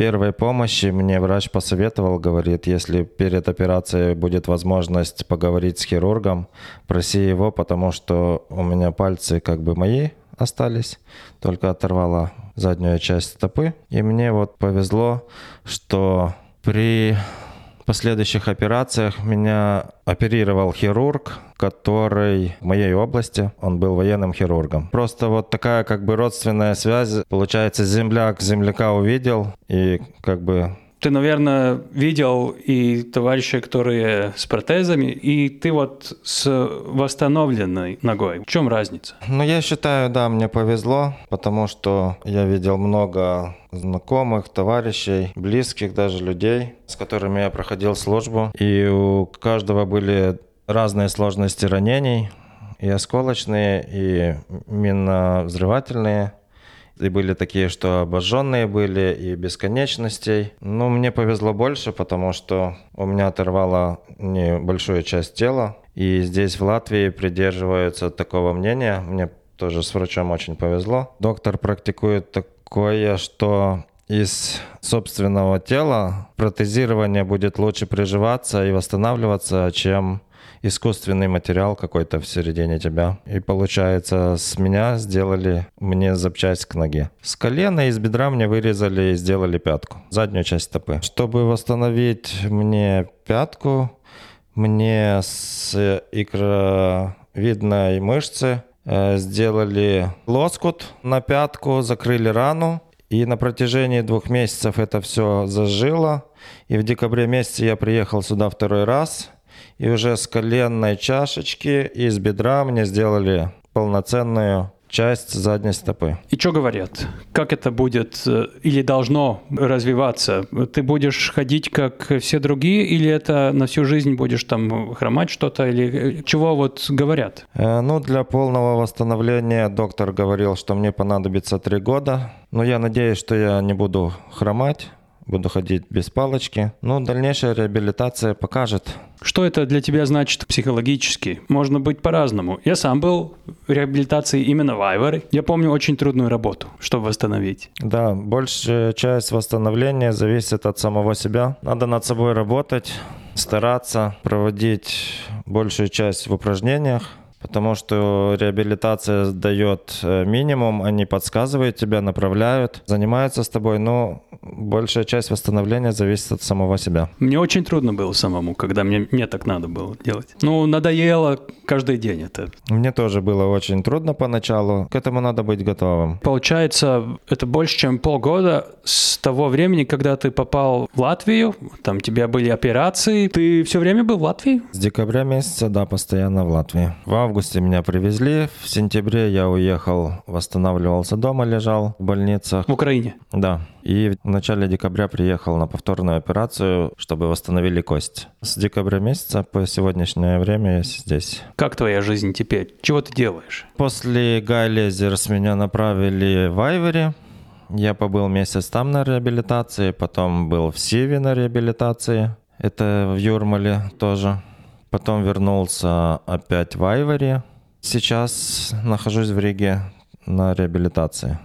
Speaker 4: первой помощи мне врач посоветовал, говорит, если перед операцией будет возможность поговорить с хирургом, проси его, потому что у меня пальцы как бы мои остались, только оторвала заднюю часть стопы. И мне вот повезло, что при последующих операциях меня оперировал хирург, который в моей области, он был военным хирургом. Просто вот такая как бы родственная связь, получается, земляк земляка увидел, и как бы
Speaker 1: ты, наверное, видел и товарищей, которые с протезами, и ты вот с восстановленной ногой. В чем разница?
Speaker 4: Ну, я считаю, да, мне повезло, потому что я видел много знакомых, товарищей, близких даже людей, с которыми я проходил службу. И у каждого были разные сложности ранений, и осколочные, и минно-взрывательные и были такие, что обожженные были, и бесконечностей. Но мне повезло больше, потому что у меня оторвало небольшую часть тела. И здесь, в Латвии, придерживаются такого мнения. Мне тоже с врачом очень повезло. Доктор практикует такое, что из собственного тела протезирование будет лучше приживаться и восстанавливаться, чем искусственный материал какой-то в середине тебя. И получается, с меня сделали мне запчасть к ноге. С колена из бедра мне вырезали и сделали пятку, заднюю часть стопы. Чтобы восстановить мне пятку, мне с икровидной мышцы э, сделали лоскут на пятку, закрыли рану. И на протяжении двух месяцев это все зажило. И в декабре месяце я приехал сюда второй раз – и уже с коленной чашечки из бедра мне сделали полноценную часть задней стопы.
Speaker 1: И что говорят? Как это будет э, или должно развиваться? Ты будешь ходить как все другие или это на всю жизнь будешь там хромать что-то или э, чего вот говорят?
Speaker 4: Э, ну, для полного восстановления доктор говорил, что мне понадобится три года. Но я надеюсь, что я не буду хромать буду ходить без палочки. Но дальнейшая реабилитация покажет.
Speaker 1: Что это для тебя значит психологически? Можно быть по-разному. Я сам был в реабилитации именно в Айворе. Я помню очень трудную работу, чтобы восстановить.
Speaker 4: Да, большая часть восстановления зависит от самого себя. Надо над собой работать, стараться проводить большую часть в упражнениях, потому что реабилитация дает э, минимум, они подсказывают тебя, направляют, занимаются с тобой, но большая часть восстановления зависит от самого себя.
Speaker 1: Мне очень трудно было самому, когда мне, мне так надо было делать. Ну, надоело каждый день это.
Speaker 4: Мне тоже было очень трудно поначалу, к этому надо быть готовым.
Speaker 1: Получается, это больше, чем полгода с того времени, когда ты попал в Латвию, там тебя были операции, ты все время был в Латвии?
Speaker 4: С декабря месяца, да, постоянно в Латвии. В августе меня привезли, в сентябре я уехал, восстанавливался дома, лежал в больницах.
Speaker 1: В Украине?
Speaker 4: Да. И в начале декабря приехал на повторную операцию, чтобы восстановили кость. С декабря месяца по сегодняшнее время я здесь.
Speaker 1: Как твоя жизнь теперь? Чего ты делаешь?
Speaker 4: После Гайлезерс меня направили в Айвери. Я побыл месяц там на реабилитации, потом был в Сиве на реабилитации. Это в Юрмале тоже. Потом вернулся опять в Айвори. Сейчас нахожусь в Риге на реабилитации.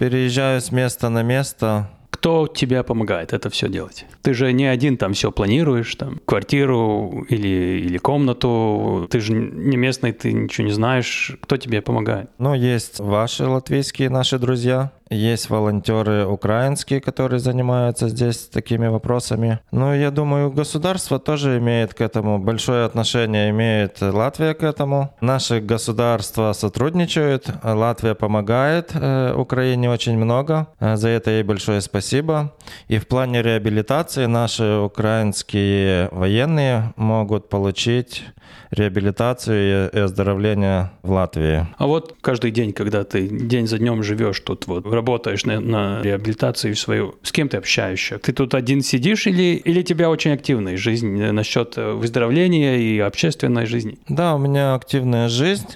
Speaker 4: Переезжаю с места на место.
Speaker 1: Кто тебе помогает это все делать? Ты же не один там все планируешь, там, квартиру или, или комнату. Ты же не местный, ты ничего не знаешь. Кто тебе помогает?
Speaker 4: Ну, есть ваши латвийские наши друзья, есть волонтеры украинские, которые занимаются здесь такими вопросами. Ну, я думаю, государство тоже имеет к этому большое отношение, имеет Латвия к этому. Наши государства сотрудничают, Латвия помогает э, Украине очень много. Э, за это ей большое спасибо. И в плане реабилитации наши украинские военные могут получить реабилитацию и оздоровление в Латвии.
Speaker 1: А вот каждый день, когда ты день за днем живешь тут, вот работаешь на, на реабилитацию свою, с кем ты общаешься? Ты тут один сидишь или, или тебя очень активная жизнь насчет выздоровления и общественной жизни?
Speaker 4: Да, у меня активная жизнь.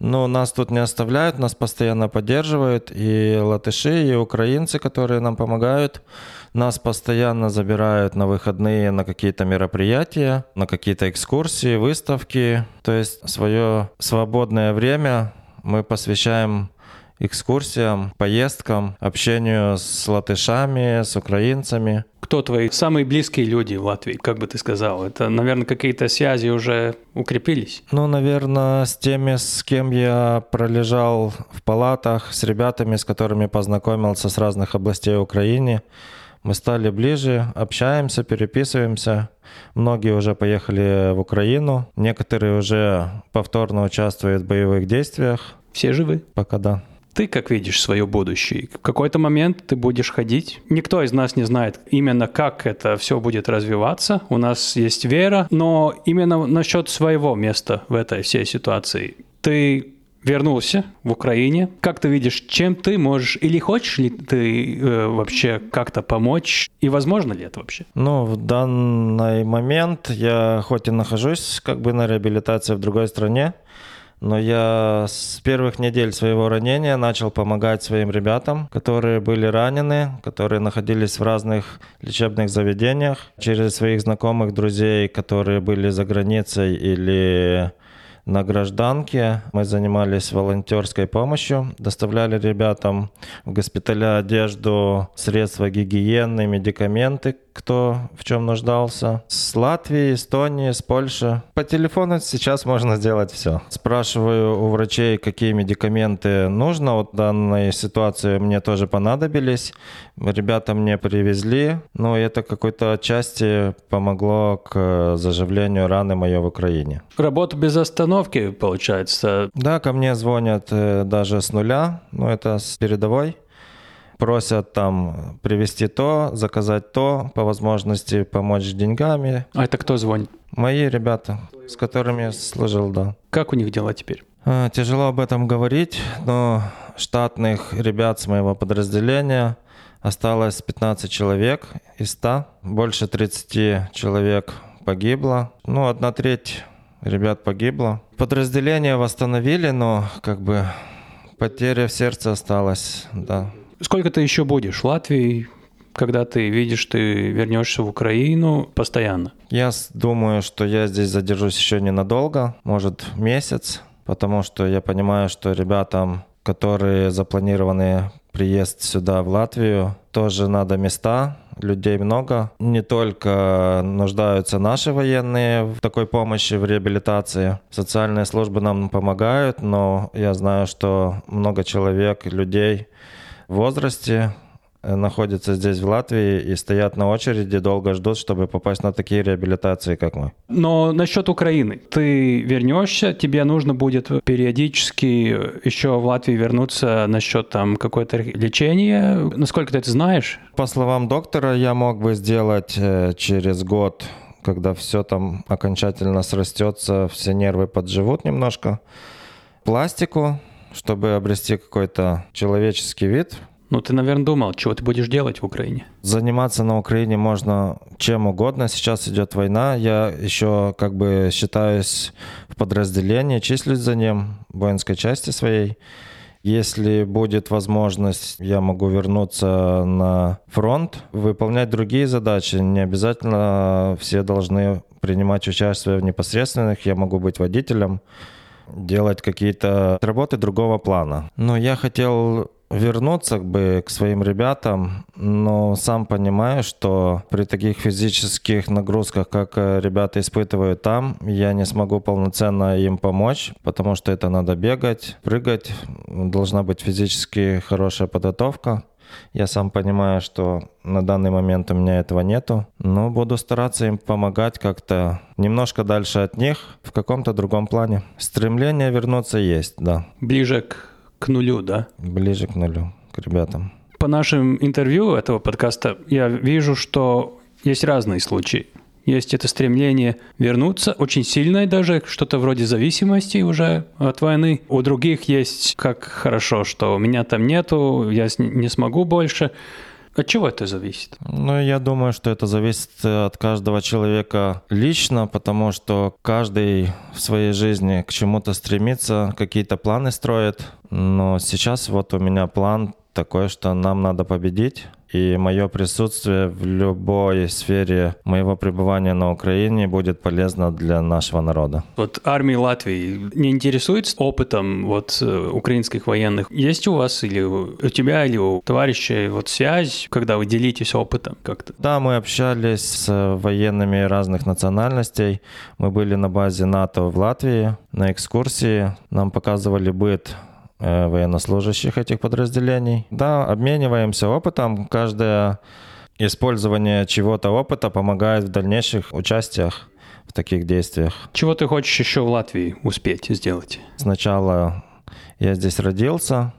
Speaker 4: Но нас тут не оставляют, нас постоянно поддерживают и латыши, и украинцы, которые нам помогают. Нас постоянно забирают на выходные на какие-то мероприятия, на какие-то экскурсии, выставки. То есть свое свободное время мы посвящаем экскурсиям, поездкам, общению с латышами, с украинцами.
Speaker 1: Кто твои самые близкие люди в Латвии, как бы ты сказал? Это, наверное, какие-то связи уже укрепились?
Speaker 4: Ну, наверное, с теми, с кем я пролежал в палатах, с ребятами, с которыми познакомился с разных областей Украины. Мы стали ближе, общаемся, переписываемся. Многие уже поехали в Украину, некоторые уже повторно участвуют в боевых действиях.
Speaker 1: Все живы?
Speaker 4: Пока да.
Speaker 1: Ты как видишь свое будущее? В какой-то момент ты будешь ходить. Никто из нас не знает именно, как это все будет развиваться. У нас есть вера, но именно насчет своего места в этой всей ситуации. Ты вернулся в Украине. Как ты видишь, чем ты можешь или хочешь ли ты э, вообще как-то помочь? И возможно ли это вообще?
Speaker 4: Ну, в данный момент я хоть и нахожусь как бы на реабилитации в другой стране, но я с первых недель своего ранения начал помогать своим ребятам, которые были ранены, которые находились в разных лечебных заведениях, через своих знакомых, друзей, которые были за границей или на гражданке. Мы занимались волонтерской помощью, доставляли ребятам в госпиталя одежду, средства гигиены, медикаменты, кто в чем нуждался. С Латвии, Эстонии, с Польши. По телефону сейчас можно сделать все. Спрашиваю у врачей, какие медикаменты нужно. Вот данной ситуации мне тоже понадобились. Ребята мне привезли. Но это какой-то отчасти помогло к заживлению раны моей в Украине.
Speaker 1: Работа без остановки, получается?
Speaker 4: Да, ко мне звонят э, даже с нуля. Ну, это с передовой просят там привезти то, заказать то, по возможности помочь деньгами.
Speaker 1: А это кто звонит?
Speaker 4: Мои ребята, с которыми я служил, да.
Speaker 1: Как у них дела теперь?
Speaker 4: А, тяжело об этом говорить, но штатных ребят с моего подразделения осталось 15 человек из 100. Больше 30 человек погибло. Ну, одна треть ребят погибло. Подразделение восстановили, но как бы потеря в сердце осталась, да.
Speaker 1: Сколько ты еще будешь в Латвии, когда ты видишь, ты вернешься в Украину постоянно?
Speaker 4: Я думаю, что я здесь задержусь еще ненадолго, может месяц, потому что я понимаю, что ребятам, которые запланированы приезд сюда, в Латвию, тоже надо места, людей много. Не только нуждаются наши военные в такой помощи, в реабилитации. Социальные службы нам помогают, но я знаю, что много человек, людей в возрасте находятся здесь, в Латвии, и стоят на очереди, долго ждут, чтобы попасть на такие реабилитации, как мы.
Speaker 1: Но насчет Украины. Ты вернешься, тебе нужно будет периодически еще в Латвии вернуться насчет там какое-то лечения. Насколько ты это знаешь?
Speaker 4: По словам доктора, я мог бы сделать э, через год когда все там окончательно срастется, все нервы подживут немножко. Пластику, чтобы обрести какой-то человеческий вид,
Speaker 1: ну, ты, наверное, думал, чего ты будешь делать в Украине?
Speaker 4: Заниматься на Украине можно чем угодно. Сейчас идет война. Я еще как бы считаюсь в подразделении, числюсь за ним, в воинской части своей. Если будет возможность, я могу вернуться на фронт, выполнять другие задачи. Не обязательно все должны принимать участие в непосредственных. Я могу быть водителем, делать какие-то работы другого плана. Но я хотел вернуться бы к своим ребятам, но сам понимаю, что при таких физических нагрузках, как э, ребята испытывают там, я не смогу полноценно им помочь, потому что это надо бегать, прыгать, должна быть физически хорошая подготовка. Я сам понимаю, что на данный момент у меня этого нету, но буду стараться им помогать как-то немножко дальше от них в каком-то другом плане. Стремление вернуться есть, да.
Speaker 1: Ближе к к нулю, да?
Speaker 4: Ближе к нулю, к ребятам.
Speaker 1: По нашим интервью этого подкаста я вижу, что есть разные случаи. Есть это стремление вернуться, очень сильное даже, что-то вроде зависимости уже от войны. У других есть, как хорошо, что меня там нету, я не смогу больше. От чего это зависит?
Speaker 4: Ну, я думаю, что это зависит от каждого человека лично, потому что каждый в своей жизни к чему-то стремится, какие-то планы строит. Но сейчас вот у меня план такой, что нам надо победить. И мое присутствие в любой сфере моего пребывания на Украине будет полезно для нашего народа.
Speaker 1: Вот армия Латвии не интересуется опытом вот э, украинских военных? Есть у вас или у тебя, или у товарищей вот связь, когда вы делитесь опытом как-то?
Speaker 4: Да, мы общались с военными разных национальностей. Мы были на базе НАТО в Латвии на экскурсии. Нам показывали быт военнослужащих этих подразделений. Да, обмениваемся опытом. Каждое использование чего-то опыта помогает в дальнейших участиях в таких действиях.
Speaker 1: Чего ты хочешь еще в Латвии успеть сделать?
Speaker 4: Сначала я здесь родился,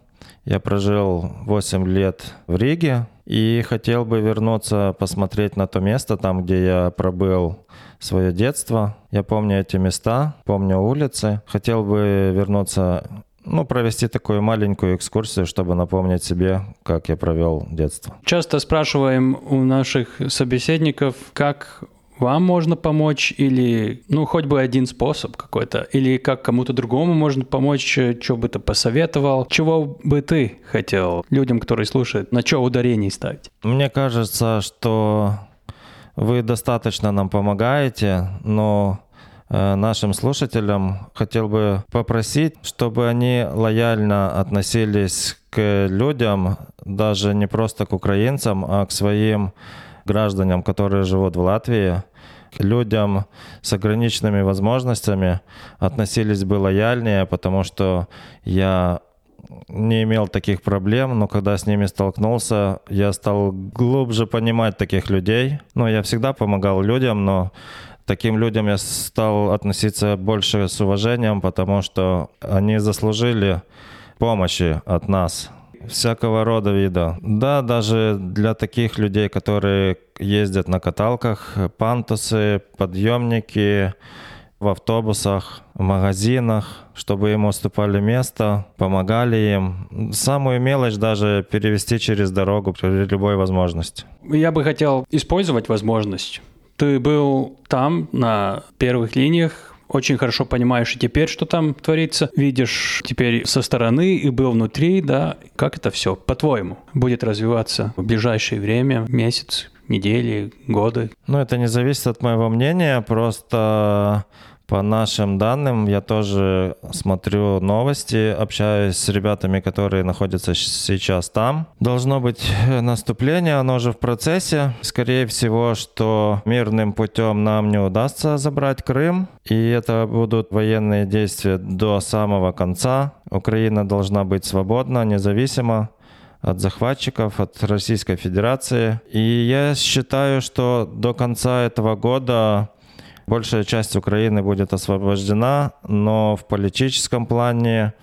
Speaker 4: я прожил 8 лет в Риге и хотел бы вернуться посмотреть на то место, там, где я пробыл свое детство. Я помню эти места, помню улицы. Хотел бы вернуться ну, провести такую маленькую экскурсию, чтобы напомнить себе, как я провел детство.
Speaker 1: Часто спрашиваем у наших собеседников, как вам можно помочь, или, ну, хоть бы один способ какой-то, или как кому-то другому можно помочь, что бы ты посоветовал, чего бы ты хотел людям, которые слушают, на что ударение ставить?
Speaker 4: Мне кажется, что вы достаточно нам помогаете, но нашим слушателям хотел бы попросить, чтобы они лояльно относились к людям, даже не просто к украинцам, а к своим гражданам, которые живут в Латвии, к людям с ограниченными возможностями относились бы лояльнее, потому что я не имел таких проблем, но когда с ними столкнулся, я стал глубже понимать таких людей. Ну, я всегда помогал людям, но таким людям я стал относиться больше с уважением, потому что они заслужили помощи от нас всякого рода вида. Да, даже для таких людей, которые ездят на каталках, пантусы, подъемники, в автобусах, в магазинах, чтобы им уступали место, помогали им. Самую мелочь даже перевести через дорогу при любой возможности.
Speaker 1: Я бы хотел использовать возможность ты был там, на первых линиях, очень хорошо понимаешь и теперь, что там творится, видишь теперь со стороны и был внутри, да, как это все, по-твоему, будет развиваться в ближайшее время, месяц, недели, годы?
Speaker 4: Ну, это не зависит от моего мнения, просто по нашим данным, я тоже смотрю новости, общаюсь с ребятами, которые находятся сейчас там. Должно быть наступление, оно же в процессе. Скорее всего, что мирным путем нам не удастся забрать Крым, и это будут военные действия до самого конца. Украина должна быть свободна, независима от захватчиков, от Российской Федерации. И я считаю, что до конца этого года Большая часть Украины будет освобождена, но в политическом плане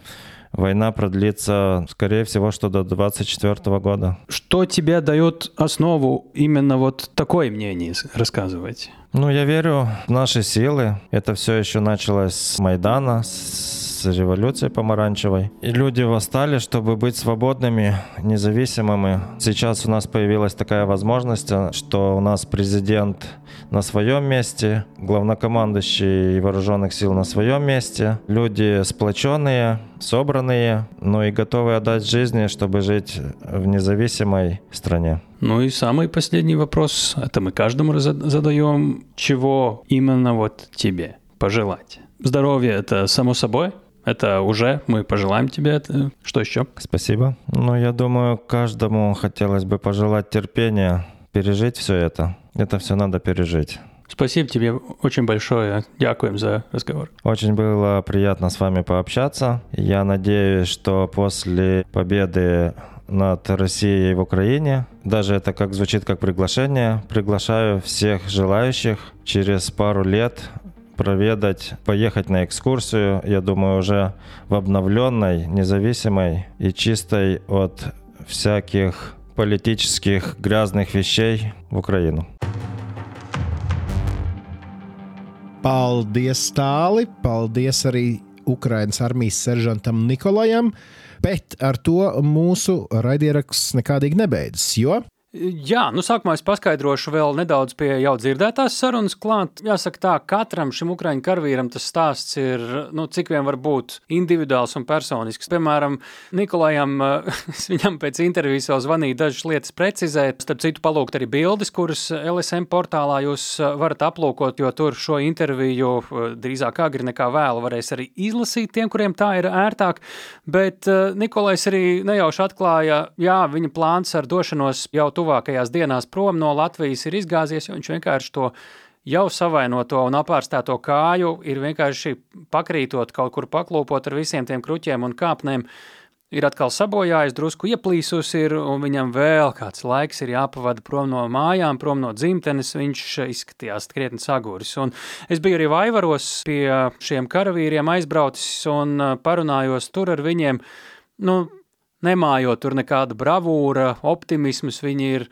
Speaker 4: война продлится, скорее всего, что до 24 года.
Speaker 1: Что тебе дает основу именно вот такое мнение рассказывать?
Speaker 4: Ну, я верю в наши силы. Это все еще началось с Майдана, с с революцией помаранчевой. И люди восстали, чтобы быть свободными, независимыми. Сейчас у нас появилась такая возможность, что у нас президент на своем месте, главнокомандующий вооруженных сил на своем месте, люди сплоченные, собранные, но и готовы отдать жизни, чтобы жить в независимой стране.
Speaker 1: Ну и самый последний вопрос, это мы каждому задаем, чего именно вот тебе пожелать? Здоровье это само собой, это уже мы пожелаем тебе это. Что еще?
Speaker 4: Спасибо. Ну, я думаю, каждому хотелось бы пожелать терпения, пережить все это. Это все надо пережить.
Speaker 1: Спасибо тебе очень большое. Дякуем за разговор.
Speaker 4: Очень было приятно с вами пообщаться. Я надеюсь, что после победы над Россией в Украине. Даже это как звучит как приглашение. Приглашаю всех желающих через пару лет проведать, поехать на экскурсию, я думаю, уже в обновленной, независимой и чистой от всяких политических грязных вещей в Украину.
Speaker 2: Paldies, Tāli! Paldies arī Ukraiņas armijas seržantam Nikolajam, bet ar to mūsu raidieraksts nekādīgi nebeidzas, jo
Speaker 1: Jā, nu sākumā es paskaidrošu vēl nedaudz pie jau dzirdētās sarunas klāt. Jāsaka tā, katram šim ukraiņu karavīram tas stāsts ir, nu, cik vien var būt individuāls un personisks. Piemēram, Nikolajam, viņam pēc intervijas vēl zvanīju dažas lietas precizēt, starp citu palūgt arī bildes, kuras LSM portālā jūs varat aplūkot, jo tur šo interviju drīzāk agri nekā vēlu varēs arī izlasīt tiem, kuriem tā ir ērtāk, bet Nikolais arī nejauši atklāja, jā, viņa plāns ar došanos jau tuvākajās dienās prom no Latvijas ir izgāzies, jo viņš vienkārši to jau savainoto un apārstēto kāju ir vienkārši pakrītot kaut kur paklūpot ar visiem tiem kruķiem un kāpnēm. Ir atkal sabojājis, drusku ieplīsus, ir, un viņam vēl kāds laiks ir jāpavada prom no mājām, prom no dzimtenes. Viņš izskatījās krietni saguris. Un es biju arī Vaivaros pie šiem karavīriem aizbraucis un parunājos tur ar viņiem. Nu, nemājot tur nekāda bravūra, optimisms, viņi ir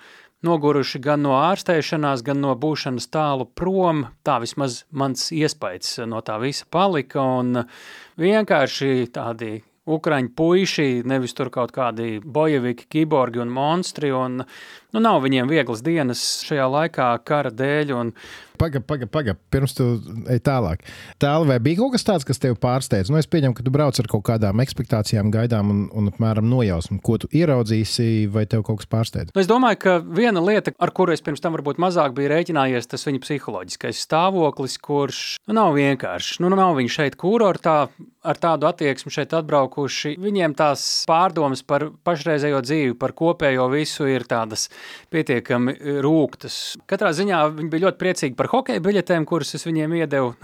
Speaker 1: noguruši gan no ārstēšanās, gan no būšanas tālu prom. Tā vismaz mans iespējas no tā visa palika, un vienkārši tādi Ukraiņu puiši, nevis tur kaut kādi bojeviki, kiborgi un monstri, un nu, nav viņiem vieglas dienas šajā laikā kara dēļ, un
Speaker 2: Pagaid, pagaid, pagaid, pirms tu ej tālāk. Tālāk, vai bija kaut kas tāds, kas tevi pārsteidza? Nu, es pieņemu, ka tu brauc ar kaut kādām expectācijām, gaidām un, un apmēram nojausmu, ko tu ieraudzīsi, vai tev kaut kas pārsteidz.
Speaker 1: Nu, es domāju, ka viena lieta, ar kuru es pirms tam varbūt mazāk biju rēķinājies, tas viņa psiholoģiskais stāvoklis, kurš nu, nav vienkāršs. Nu, nav viņi šeit kurortā ar tādu attieksmi šeit atbraukuši. Viņiem tās pārdomas par pašreizējo dzīvi, par kopējo visu ir tādas pietiekami rūktas. Katrā ziņā viņi bija ļoti priecīgi par hokeja biļetēm, kuras es viņiem iedevu.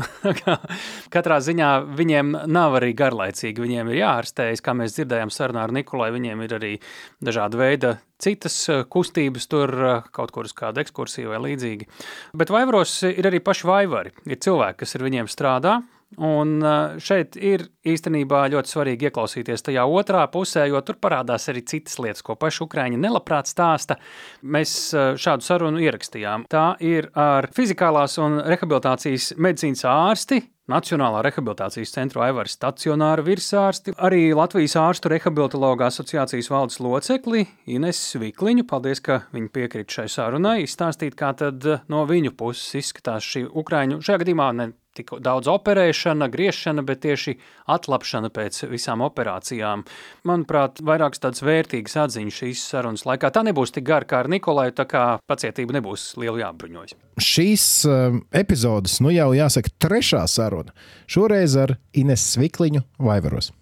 Speaker 1: Katrā ziņā viņiem nav arī garlaicīgi. Viņiem ir jāārstējas, kā mēs dzirdējām sarunā ar Nikolai. Viņiem ir arī dažāda veida citas eh, kustības, tur eh, kaut kur uz kādu ekskursiju vai līdzīgi. Bet vaivaros ir arī paši vaivari. Ir cilvēki, kas ar viņiem strādā, Un eh, šeit ir īstenībā ļoti svarīgi ieklausīties tajā otrā pusē, jo tur parādās arī citas lietas, ko paši Ukrāņi nelabprāt stāsta. Mēs eh, šādu sarunu ierakstījām. Tā ir ar fizikālās un rehabilitācijas medicīnas ārsti Nacionālā rehabilitācijas centra Aivara stacionāra virsārsti, arī Latvijas ārstu rehabilitologa asociācijas valdes locekli Ines Vikliņu. Paldies, ka viņi piekrīt šai sarunai, izstāstīt, kā tad no viņu puses izskatās šī Ukraiņu, šajā gadījumā ne tik daudz operēšana, griešana, bet tieši atlapšana pēc visām operācijām. Manuprāt, vairākas tādas vērtīgas atziņas šīs sarunas laikā. Tā nebūs tik gara kā ar Nikolai, tā kā pacietība nebūs liela jābruņojas.
Speaker 2: Šīs uh, epizodes, nu jau jāsaka, trešā saruna. Šoreiz ar Ines Svikliņu Vaivaros.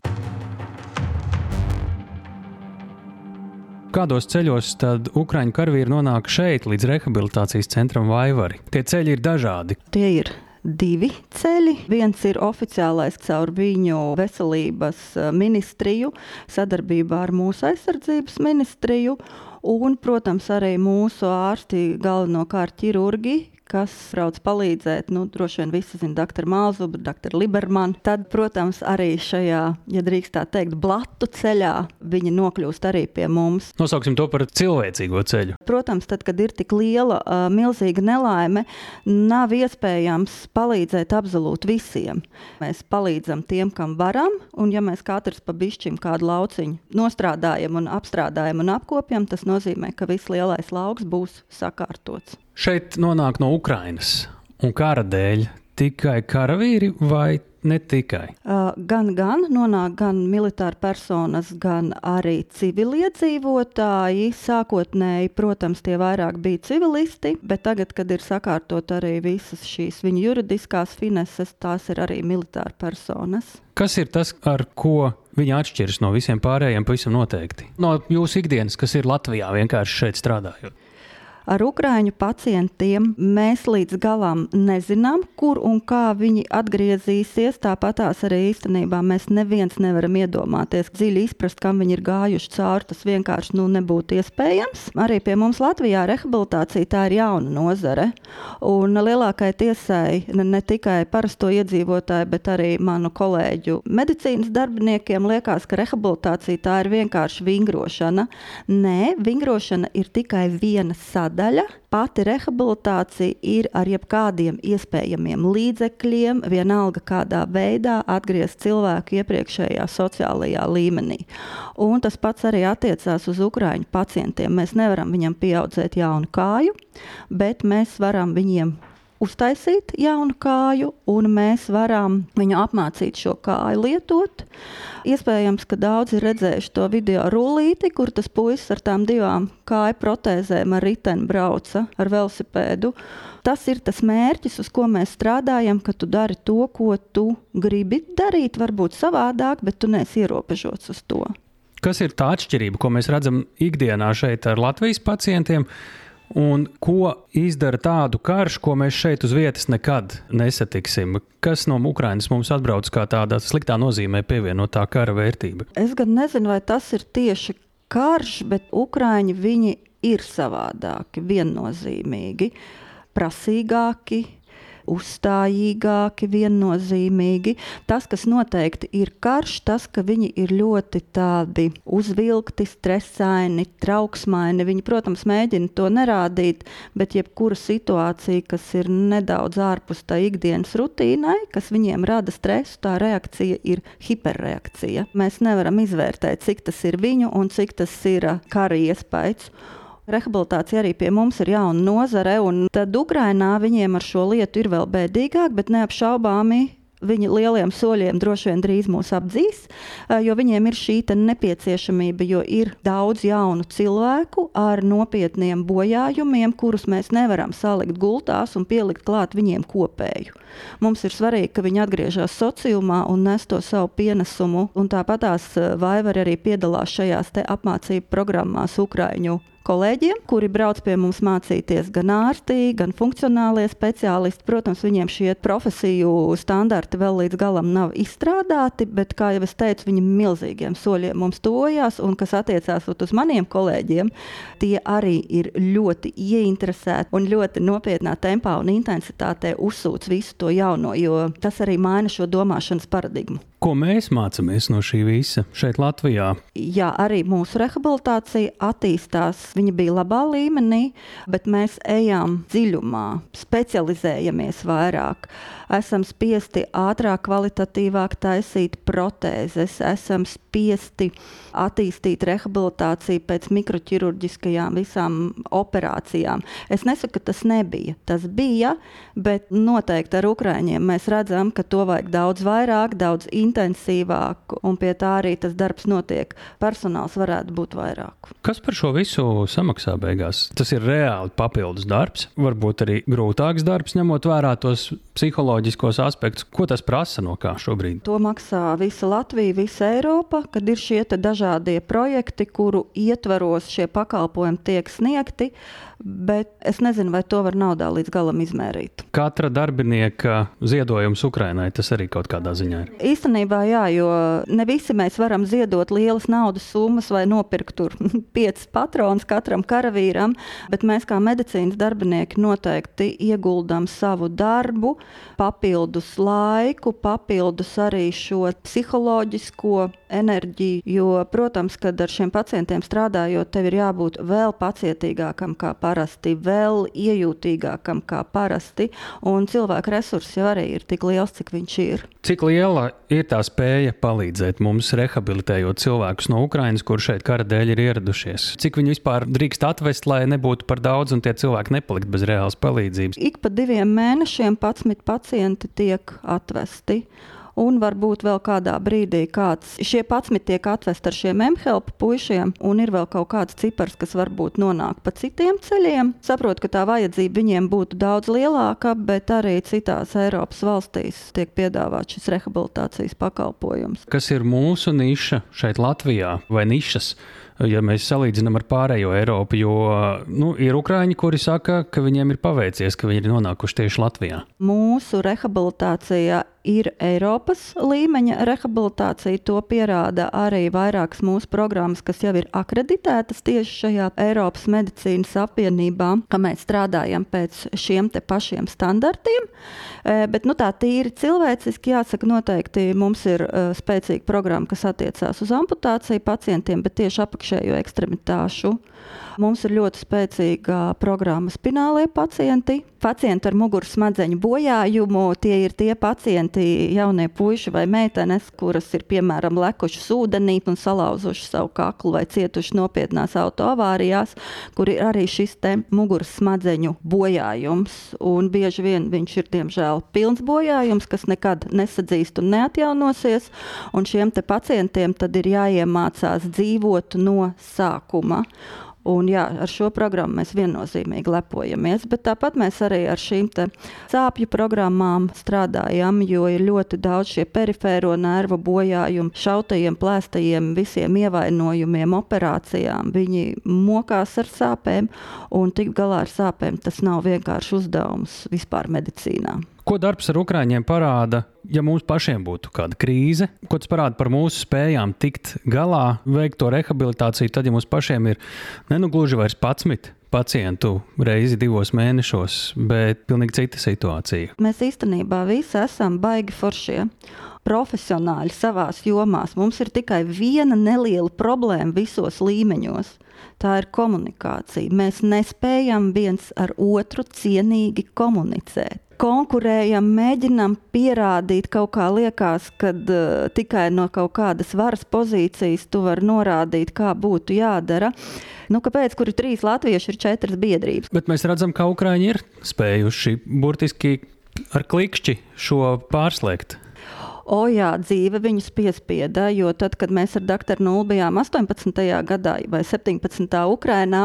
Speaker 1: Kādos ceļos tad Ukrāņu karavīri nonāk šeit, līdz rehabilitācijas centram Vaivari? Tie ceļi ir dažādi.
Speaker 5: Tie ir divi ceļi. Viens ir oficiālais caur viņu veselības eh, ministriju, sadarbībā ar mūsu aizsardzības ministriju. Un, protams, arī mūsu ārsti, galvenokārt ķirurgi, kas brauc palīdzēt. Nu, droši vien visi zina doktoru Mālzubu, doktoru Libermanu. Tad, protams, arī šajā, ja drīkst tā teikt, blatu ceļā viņi nokļūst arī pie mums.
Speaker 1: Nosauksim to par cilvēcīgo ceļu.
Speaker 5: Protams, tad, kad ir tik liela, uh, milzīga nelaime, nav iespējams palīdzēt absolūti visiem. Mēs palīdzam tiem, kam varam, un ja mēs katrs pa bišķim kādu lauciņu nostrādājam un apstrādājam un apkopjam, tas nozīmē, ka viss lielais lauks būs sakārtots.
Speaker 1: Šeit nonāk no Ukrainas un kara dēļ tikai karavīri vai ne tikai?
Speaker 5: Gan, gan nonāk gan militāri personas, gan arī civiliedzīvotāji. Sākotnēji, protams, tie vairāk bija civilisti, bet tagad, kad ir sakārtot arī visas šīs viņa juridiskās fineses, tās ir arī militāri personas.
Speaker 1: Kas ir tas, ar ko viņi atšķiras no visiem pārējiem, pavisam noteikti? No jūsu ikdienas, kas ir Latvijā, vienkārši šeit strādājot.
Speaker 5: Ar ukrāņu pacientiem mēs līdz galam nezinām, kur un kā viņi atgriezīsies. Tāpat tās arī īstenībā mēs neviens nevaram iedomāties dziļi izprast, kam viņi ir gājuši cauri. Tas vienkārši nu, nebūtu iespējams. Arī pie mums Latvijā rehabilitācija tā ir jauna nozare. Un lielākai tiesai ne tikai parasto iedzīvotāju, bet arī manu kolēģu medicīnas darbiniekiem liekas, ka rehabilitācija tā ir vienkārši vingrošana. Nē, vingrošana ir tikai viena sadaļa daļa. Pati rehabilitācija ir ar jebkādiem iespējamiem līdzekļiem, vienalga kādā veidā atgriezt cilvēku iepriekšējā sociālajā līmenī. Un tas pats arī attiecās uz ukrāņu pacientiem. Mēs nevaram viņam pieaudzēt jaunu kāju, bet mēs varam viņiem uztaisīt jaunu kāju, un mēs varam viņu apmācīt šo kāju lietot. Iespējams, ka daudzi ir redzējuši to video rullīti, kur tas puisis ar tām divām kāju protēzēm ar riteni brauca ar velosipēdu. Tas ir tas mērķis, uz ko mēs strādājam, ka tu dari to, ko tu gribi darīt, varbūt savādāk, bet tu neesi ierobežots uz to.
Speaker 1: Kas ir tā atšķirība, ko mēs redzam ikdienā šeit ar Latvijas pacientiem? Un ko izdara tādu karš, ko mēs šeit uz vietas nekad nesatiksim? Kas no Ukrainas mums atbrauc kā tāda sliktā nozīmē pievienotā kara vērtība?
Speaker 5: Es gan nezinu, vai tas ir tieši karš, bet Ukrāņi ir savādāki, viennozīmīgi, prasīgāki, uzstājīgāki, viennozīmīgi. Tas, kas noteikti ir karš, tas, ka viņi ir ļoti tādi uzvilkti, stresaini, trauksmaini. Viņi, protams, mēģina to nerādīt, bet jebkura situācija, kas ir nedaudz ārpus tā ikdienas rutīnai, kas viņiem rada stresu, tā reakcija ir hiperreakcija. Mēs nevaram izvērtēt, cik tas ir viņu un cik tas ir kara iespējas. Rehabilitācija arī pie mums ir jauna nozare, un tad Ukrainā viņiem ar šo lietu ir vēl bēdīgāk, bet neapšaubāmi viņi lieliem soļiem droši vien drīz mūs apdzīs, jo viņiem ir šī nepieciešamība, jo ir daudz jaunu cilvēku ar nopietniem bojājumiem, kurus mēs nevaram salikt gultās un pielikt klāt viņiem kopēju. Mums ir svarīgi, ka viņi atgriežas sociumā un nes to savu pienesumu, un tāpat tās Vaivari arī piedalās šajās apmācību programmās Ukraiņu kolēģiem, kuri brauc pie mums mācīties, gan ārstī, gan funkcionālie speciālisti. Protams, viņiem šie profesiju standarti vēl līdz galam nav izstrādāti, bet, kā jau es teicu, viņi milzīgiem soļiem mums tojās, un kas attiecās uz maniem kolēģiem, tie arī ir ļoti ieinteresēti un ļoti nopietnā tempā un intensitātē uzsūc visu to jauno, jo tas arī maina šo domāšanas paradigmu.
Speaker 1: Ko mēs mācāmies no šī visa šeit, Latvijā?
Speaker 5: Jā, arī mūsu rehabilitācija attīstās. Viņa bija labā līmenī, bet mēs ejam dziļumā, specializējamies vairāk. Esam spiesti ātrāk, kvalitatīvāk taisīt protēzes, esam spiesti attīstīt rehabilitāciju pēc mikroķirurģiskajām visām operācijām. Es nesaku, ka tas nebija. Tas bija, bet noteikti ar Ukrāņiem mēs redzam, ka to vajag daudz vairāk, daudz intensīvāk intensīvāk, un pie tā arī tas darbs notiek. Personāls varētu būt vairāk.
Speaker 1: Kas par šo visu samaksā beigās? Tas ir reāli papildus darbs, varbūt arī grūtāks darbs, ņemot vērā tos psiholoģiskos aspektus. Ko tas prasa no kā šobrīd?
Speaker 5: To maksā visa Latvija, visa Eiropa. kad ir šie dažādie projekti, kuru ietvaros šie pakalpojumi tiek sniegti, bet es nezinu, vai to var naudā līdz galam izmērīt.
Speaker 1: Katra darbinieka ziedojums Ukrainai tas arī kaut kādā ziņā ir.
Speaker 5: Īstenībā jā, jo ne visi mēs varam ziedot lielas naudas summas vai nopirkt tur piecas patronas katram karavīram, bet mēs kā medicīnas darbinieki noteikti ieguldam savu darbu, papildus laiku, papildus arī šo psiholoģisko enerģiju. Jo, protams, kad ar šiem pacientiem strādājot, tev ir jābūt vēl pacietīgākam kā parasti, vēl iejūtīgākam kā parasti, un cilvēka resursi jau arī ir tik liels, cik viņš ir.
Speaker 1: Cik liela ir tā spēja palīdzēt mums rehabilitējot cilvēkus no Ukrainas, kur šeit kara dēļ ir ieradušies? Cik viņi vispār drīkst atvest, lai nebūtu par daudz un tie cilvēki nepalikt bez reālas palīdzības?
Speaker 5: Ik pa diviem mēnešiem 11 pacienti tiek atvesti un varbūt vēl kādā brīdī kāds šie patsmit tiek atvest ar šiem MHLP puišiem, un ir vēl kaut kāds cipars, kas varbūt nonāk pa citiem ceļiem. Saprotu, ka tā vajadzība viņiem būtu daudz lielāka, bet arī citās Eiropas valstīs tiek piedāvāts šis rehabilitācijas pakalpojums.
Speaker 1: Kas ir mūsu niša šeit Latvijā vai nišas? ja mēs salīdzinām ar pārējo Eiropu. Jo nu, ir ukrāņi, kuri saka, ka viņiem ir paveicies, ka viņi ir nonākuši tieši Latvijā.
Speaker 5: Mūsu rehabilitācija ir Eiropas līmeņa rehabilitācija. To pierāda arī vairākas mūsu programmas, kas jau ir akreditētas tieši šajā Eiropas medicīnas apvienībā, ka mēs strādājam pēc šiem pašiem standartiem. E, bet nu, tā tīri cilvēciski jāsaka, noteikti mums ir uh, spēcīga programma, kas attiecās uz amputāciju pacientiem, bet tieši apakšējo ekstremitāšu. Mums ir ļoti spēcīga programma spinālie pacienti. Pacienti ar muguras smadzeņu bojājumu, tie ir tie pacienti, jaunie puiši vai meitenes, kuras ir piemēram lekušas ūdenī un salauzuši savu kaklu vai cietuši nopietnās autoavārijās, kur ir arī šis muguras smadzeņu bojājums. Un bieži vien viņš ir diemžēl pilns bojājums, kas nekad nesadzīst un neatjaunosies. Un šiem pacientiem tad ir jāiemācās dzīvot no sākuma. Un, jā, ar šo programmu mēs viennozīmīgi lepojamies, bet tāpat mēs arī ar šīm sāpju programmām strādājam, jo ir ļoti daudz šie perifēro nervu bojājumu, šautajiem, plēstajiem, visiem ievainojumiem, operācijām. Viņi mokās ar sāpēm, un tikt galā ar sāpēm tas nav vienkārši uzdevums vispār medicīnā.
Speaker 1: Ko darbs ar ukrāņiem parāda, ja mums pašiem būtu kāda krīze? Ko tas parāda par mūsu spējām tikt galā, veikt to rehabilitāciju, tad, ja mums pašiem ir nenugluži vairs 11 pacientu reizi divos mēnešos, bet pilnīgi cita situācija.
Speaker 5: Mēs īstenībā visi esam baigi foršie. Profesionāļi savā jomā. Mums ir tikai viena neliela problēma visos līmeņos. Tā ir komunikācija. Mēs nespējam viens ar otru cienīgi komunicēt konkurējam, mēģinām pierādīt kaut kā liekas, ka uh, tikai no kaut kādas varas pozīcijas tu vari norādīt, kā būtu jādara. Nu, kāpēc? Kur ir trīs latvieši, ir četras biedrības.
Speaker 1: Bet mēs redzam, ka Ukrāņi ir spējuši burtiski ar klikšķi šo pārslēgt.
Speaker 5: O, jā, dzīve viņus piespieda, jo tad, kad mēs ar doktoru Nulu bijām 18. gadā vai 17. Ukrainā,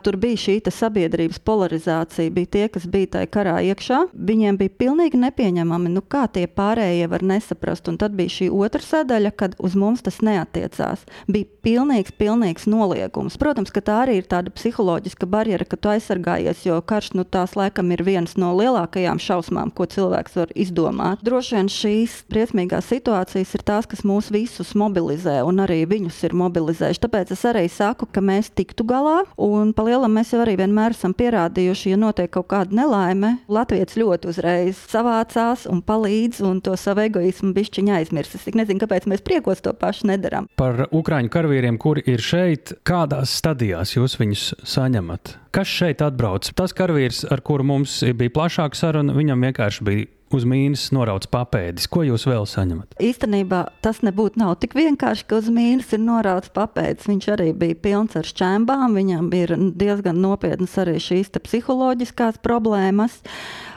Speaker 5: tur bija šī sabiedrības polarizācija. Bija tie, kas bija tajā karā iekšā. Viņiem bija pilnīgi nepieņemami, nu, kā tie pārējie var nesaprast. Un tad bija šī otra sadaļa, kad uz mums tas neatiecās. Bija pilnīgs, pilnīgs noliegums. Protams, ka tā arī ir tāda psiholoģiska barjera, ka tu aizsargājies, jo karš nu, tās laikam ir viens no lielākajām šausmām, ko cilvēks var izdomāt. Droši vien šīs briesmīgās briesmīgās situācijas ir tās, kas mūs visus mobilizē, un arī viņus ir mobilizējuši. Tāpēc es arī saku, ka mēs tiktu galā, un pa lielam mēs jau arī vienmēr esam pierādījuši, ja notiek kaut kāda nelaime, Latvijas ļoti uzreiz savācās un palīdz, un to savu egoismu bišķiņa aizmirst. Es nezinu, kāpēc mēs priekos to pašu nedaram.
Speaker 1: Par Ukrāņu karavīriem, kuri ir šeit, kādās stadijās jūs viņus saņemat? Kas šeit atbrauc? Tas karavīrs, ar kuru mums bija plašāka saruna, viņam vienkārši bija uz mīnus norauts papēdis. Ko jūs vēl saņemat?
Speaker 5: Īstenībā tas nebūtu nav tik vienkārši, ka uz mīnus ir norauts papēdis. Viņš arī bija pilns ar šķēmbām, viņam ir diezgan nopietnas arī šīs psiholoģiskās problēmas.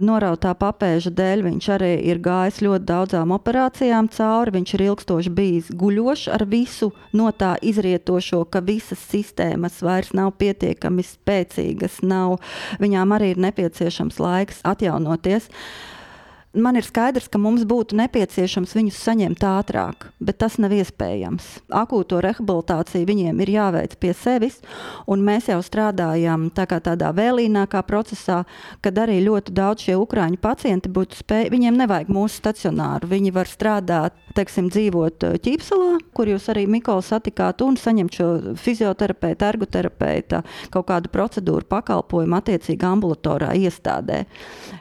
Speaker 5: Norautā papēža dēļ viņš arī ir gājis ļoti daudzām operācijām cauri. Viņš ir ilgstoši bijis guļošs ar visu no tā izrietošo, ka visas sistēmas vairs nav pietiekami spēcīgas, nav, viņām arī ir nepieciešams laiks atjaunoties. Man ir skaidrs, ka mums būtu nepieciešams viņus saņemt ātrāk, bet tas nav iespējams. Akūto rehabilitāciju viņiem ir jāveic pie sevis, un mēs jau strādājam tā tādā vēlīnākā procesā, kad arī ļoti daudz šie ukrāņu pacienti būtu spējuši. Viņiem nevajag mūsu stacionāru. Viņi var strādāt, teiksim, dzīvot eh, ķīpselā, kur jūs arī Mikolu satikāt, un saņemt šo fizioterapeitu, ergoterapeita kaut kādu procedūru pakalpojumu attiecīgi ambulatorā iestādē.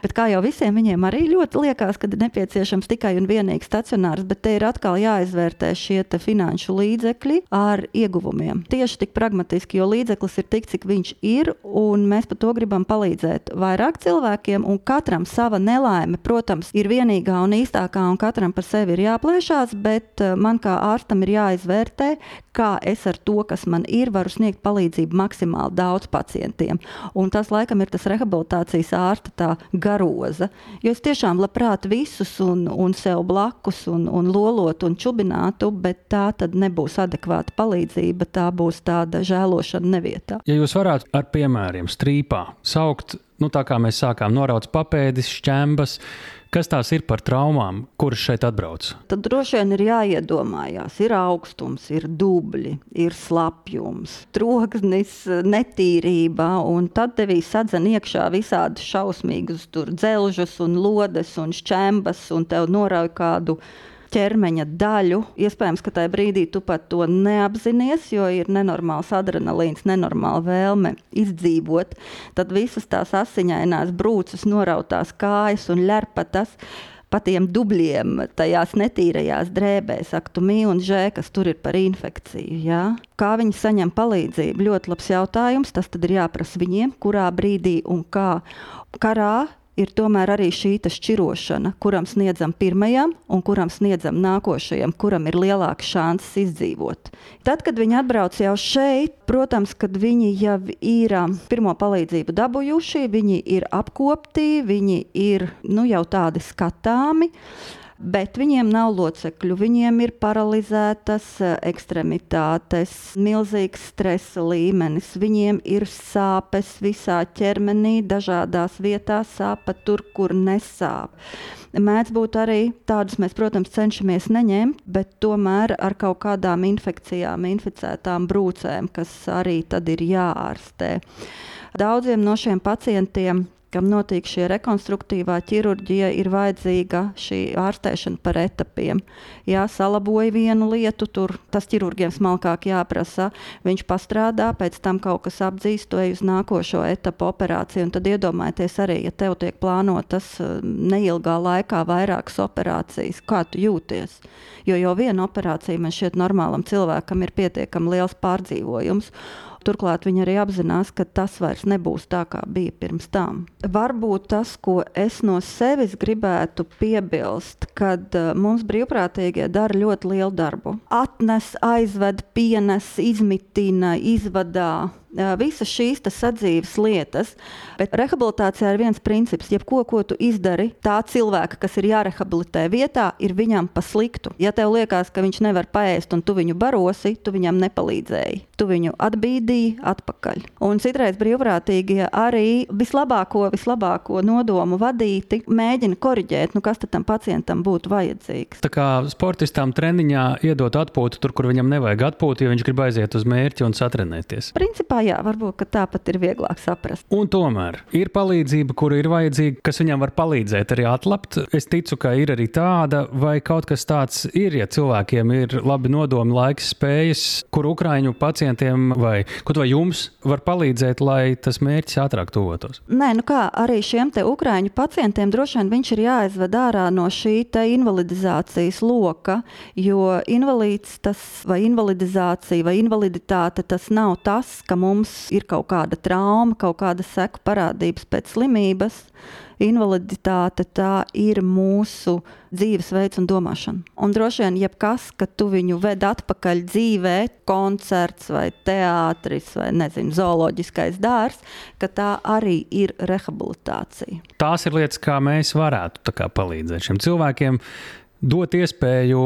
Speaker 5: Bet kā jau visiem viņiem arī ļoti liekas, ka ir nepieciešams tikai un vienīgi stacionārs, bet te ir atkal jāizvērtē šie finanšu līdzekļi ar ieguvumiem. Tieši tik pragmatiski, jo līdzeklis ir tik, cik viņš ir, un mēs par to gribam palīdzēt vairāk cilvēkiem, un katram sava nelaime, protams, ir vienīgā un īstākā, un katram par sevi ir jāplēšās, bet eh, man kā ārstam ir jāizvērtē, kā es ar to, kas man ir, varu sniegt palīdzību maksimāli daudz pacientiem. Un tas, laikam, ir tas rehabilitācijas ārsta garoza. Jo es tiešām labprāt visus un, un sev blakus un, un lolotu un čubinātu, bet tā tad nebūs adekvāta palīdzība, tā būs tāda žēlošana nevietā.
Speaker 1: Ja jūs varētu ar piemēriem strīpā saukt, nu tā kā mēs sākām norauc papēdis, šķembas, Kas tās ir par traumām, kuras šeit atbrauc?
Speaker 5: Tad droši vien ir jāiedomājās, ir augstums, ir dubļi, ir slapjums, troksnis, netīrība, un tad tevī sadzen iekšā visādi šausmīgus dzelžus un lodes un šķembas, un tev norauj kādu ķermeņa daļu. Iespējams, ka tajā brīdī tu pat to neapzinājies, jo ir nenormāls adrenalīns, nenormāla vēlme izdzīvot. Tad visas tās asiņainās brūces, norautās kājas un lerpatas pa tiem dubļiem, tajās netīrajās drēbēs, ak, tu mīli un žē, kas tur ir par infekciju. Ja? Kā viņi saņem palīdzību? Ļoti labs jautājums. Tas tad ir jāprasa viņiem, kurā brīdī un kā. Karā ir tomēr arī šī šķirošana, kuram sniedzam pirmajam un kuram sniedzam nākošajam, kuram ir lielāks šanses izdzīvot. Tad, kad viņi atbrauc jau šeit, protams, kad viņi jau ir um, pirmo palīdzību dabūjuši, viņi ir apkopti, viņi ir nu, jau tādi skatāmi bet viņiem nav locekļu. Viņiem ir paralizētas eh, ekstremitātes, milzīgs stresa līmenis, viņiem ir sāpes visā ķermenī, dažādās vietās sāpa tur, kur nesāp. Mēdz būt arī tādus, mēs, protams, cenšamies neņemt, bet tomēr ar kaut kādām infekcijām, inficētām brūcēm, kas arī tad ir jāārstē. Daudziem no šiem pacientiem kam notiek šī rekonstruktīvā ķirurģija, ir vajadzīga šī ārstēšana par etapiem. Jā, salaboja vienu lietu, tur tas ķirurgiem smalkāk jāprasa. Viņš pastrādā, pēc tam kaut kas apdzīst, to ej uz nākošo etapu operāciju. Tad iedomājieties arī, ja tev tiek plānotas eh, neilgā laikā vairākas operācijas, kā tu jūties. Jo jau viena operācija man šķiet normālam cilvēkam ir pietiekami liels pārdzīvojums. Turklāt viņi arī apzinās, ka tas vairs nebūs tā, kā bija pirms tam. Varbūt tas, ko es no sevis gribētu piebilst, kad uh, mums brīvprātīgie dara ļoti lielu darbu. Atnes, aizved, pienes, izmitina, izvadā visas šīs sadzīves lietas. Bet rehabilitācijā ir viens princips. Jebko, ko tu izdari, tā cilvēka, kas ir jārehabilitē vietā, ir viņam pa sliktu. Ja tev liekas, ka viņš nevar paēst un tu viņu barosi, tu viņam nepalīdzēji. Tu viņu atbīdīji atpakaļ. Un citreiz brīvprātīgie arī vislabāko, vislabāko nodomu vadīti mēģina korģēt, nu kas tam pacientam būtu vajadzīgs.
Speaker 1: Tā kā sportistam treniņā iedot atpūtu tur, kur viņam nevajag atpūtu, jo viņš grib aiziet uz mērķi un satrenēties.
Speaker 5: Principā jā, varbūt tāpat ir vieglāk saprast.
Speaker 1: Un tomēr ir palīdzība, kura ir vajadzīga, kas viņam var palīdzēt arī atlapt. Es ticu, ka ir arī tāda, vai kaut kas tāds ir, ja cilvēkiem ir labi nodomi, laiks, spējas, kur Ukrāņu pacientiem vai vai jums var palīdzēt, lai tas mērķis ātrāk tuvotos.
Speaker 5: Nē, nu kā arī šiem te Ukrāņu pacientiem droši vien viņš ir jāizved ārā no šī invalidizācijas loka, jo invalīds tas vai invalidizācija vai invaliditāte tas nav tas, ka mums mums ir kaut kāda trauma, kaut kāda seku parādības pēc slimības, invaliditāte tā ir mūsu dzīvesveids un domāšana. Un droši vien, jebkas, ka tu viņu ved atpakaļ dzīvē, koncerts vai teātris vai nezinu, zooloģiskais dārzs, ka tā arī ir rehabilitācija.
Speaker 1: Tās ir lietas, kā mēs varētu kā palīdzēt šiem cilvēkiem, dot iespēju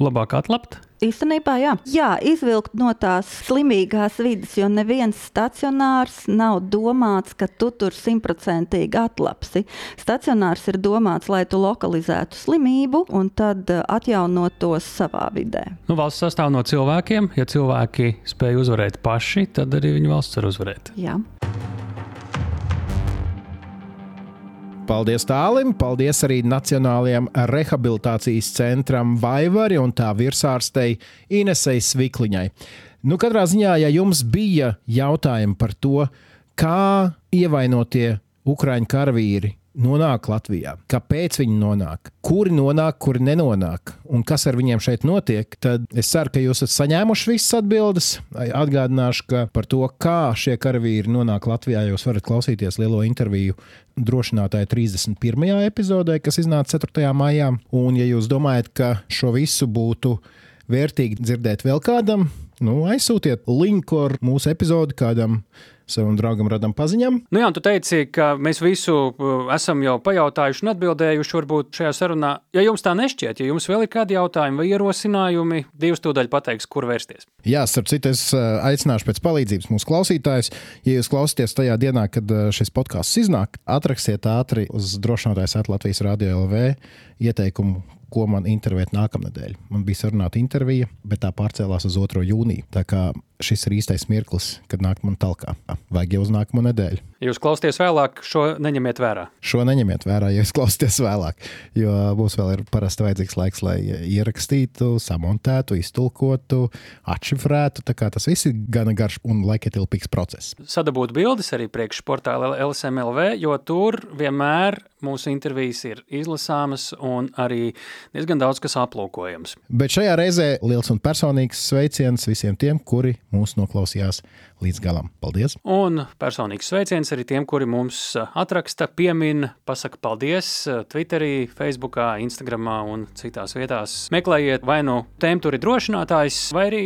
Speaker 1: labāk atlapt
Speaker 5: Īstenībā, jā. jā, izvilkt no tās slimīgās vidas, jo neviens stacionārs nav domāts, ka tu tur simtprocentīgi atlapsi. Stacionārs ir domāts, lai tu lokalizētu slimību un tad eh, atjaunot tos savā vidē.
Speaker 1: Nu, valsts sastāv no cilvēkiem. Ja cilvēki spēj uzvarēt paši, tad arī viņu valsts var uzvarēt.
Speaker 5: Jā.
Speaker 2: Paldies Tālim, paldies arī Nacionālajiem rehabilitācijas centram Vaivari un tā virsārstei Inesei Svikliņai. Nu, katrā ziņā, ja jums bija jautājumi par to, kā ievainotie Ukrāņu karavīri nonāk Latvijā, kāpēc viņi nonāk, kuri nonāk, kuri nenonāk un kas ar viņiem šeit notiek, tad es ceru, ka jūs esat saņēmuši visas atbildes. Atgādināšu, ka par to, kā šie karavīri nonāk Latvijā, jūs varat klausīties lielo interviju drošinātāja 31. epizodē, kas iznāca 4. maijā. Un, ja jūs domājat, ka šo visu būtu vērtīgi dzirdēt vēl kādam, nu, aizsūtiet linku ar mūsu epizodi kādam savam draugam, radam paziņam.
Speaker 1: Nu jā, tu teici, ka mēs visu uh, esam jau pajautājuši un atbildējuši. Varbūt šajā sarunā, ja jums tā nešķiet, ja jums vēl ir kādi jautājumi vai ierosinājumi, divas tūdaļ pateiks, kur vērsties.
Speaker 2: Jā, starp citu, es uh, aicināšu pēc palīdzības mūsu klausītājus. Ja jūs klausāties tajā dienā, kad uh, šis podkāsts iznāk, atrakstiet ātri uz drošinātājs Latvijas Radio LV ieteikumu, ko man intervēt nākamnedēļ. Man bija sarunāta intervija, bet tā pārcēlās uz 2. jūniju. Tā kā šis ir īstais mirklis, kad nākt man talkā. Vajag jau uz nākamo nedēļu.
Speaker 1: Jūs klausāties vēlāk, šo neņemiet vērā.
Speaker 2: Šo neņemiet vērā, ja jūs klausāties vēlāk. Jo mums vēl ir parasti vajadzīgs laiks, lai ierakstītu, samontētu, iztulkotu, atšifrētu. Tas viss ir gana garš un laikietilpīgs process.
Speaker 1: Sadabūt bildes arī priekšportāla LSMLV, jo tur vienmēr mūsu intervijas ir izlasāmas un arī diezgan daudz kas aplūkojams.
Speaker 2: Bet šajā reizē liels un personīgs sveiciens visiem tiem, kuri mūs noklausījās līdz galam. Paldies!
Speaker 1: Un personīgs sveiciens arī tiem, kuri mums uh, atraksta, piemin, pasaka paldies uh, Twitterī, Facebookā, Instagramā un citās vietās. Meklējiet vai nu tēmu tur ir drošinātājs, vai arī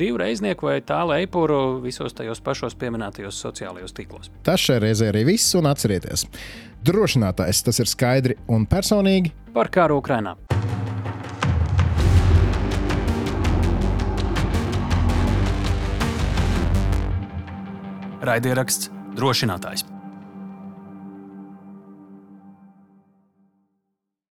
Speaker 1: divu reiznieku vai tālu eipuru visos tajos pašos pieminētajos sociālajos tīklos.
Speaker 2: Tas šai reizē arī viss, un atcerieties, drošinātājs tas ir skaidri un personīgi
Speaker 1: par kāru Ukrainā. Raidieraksts drošinātājs.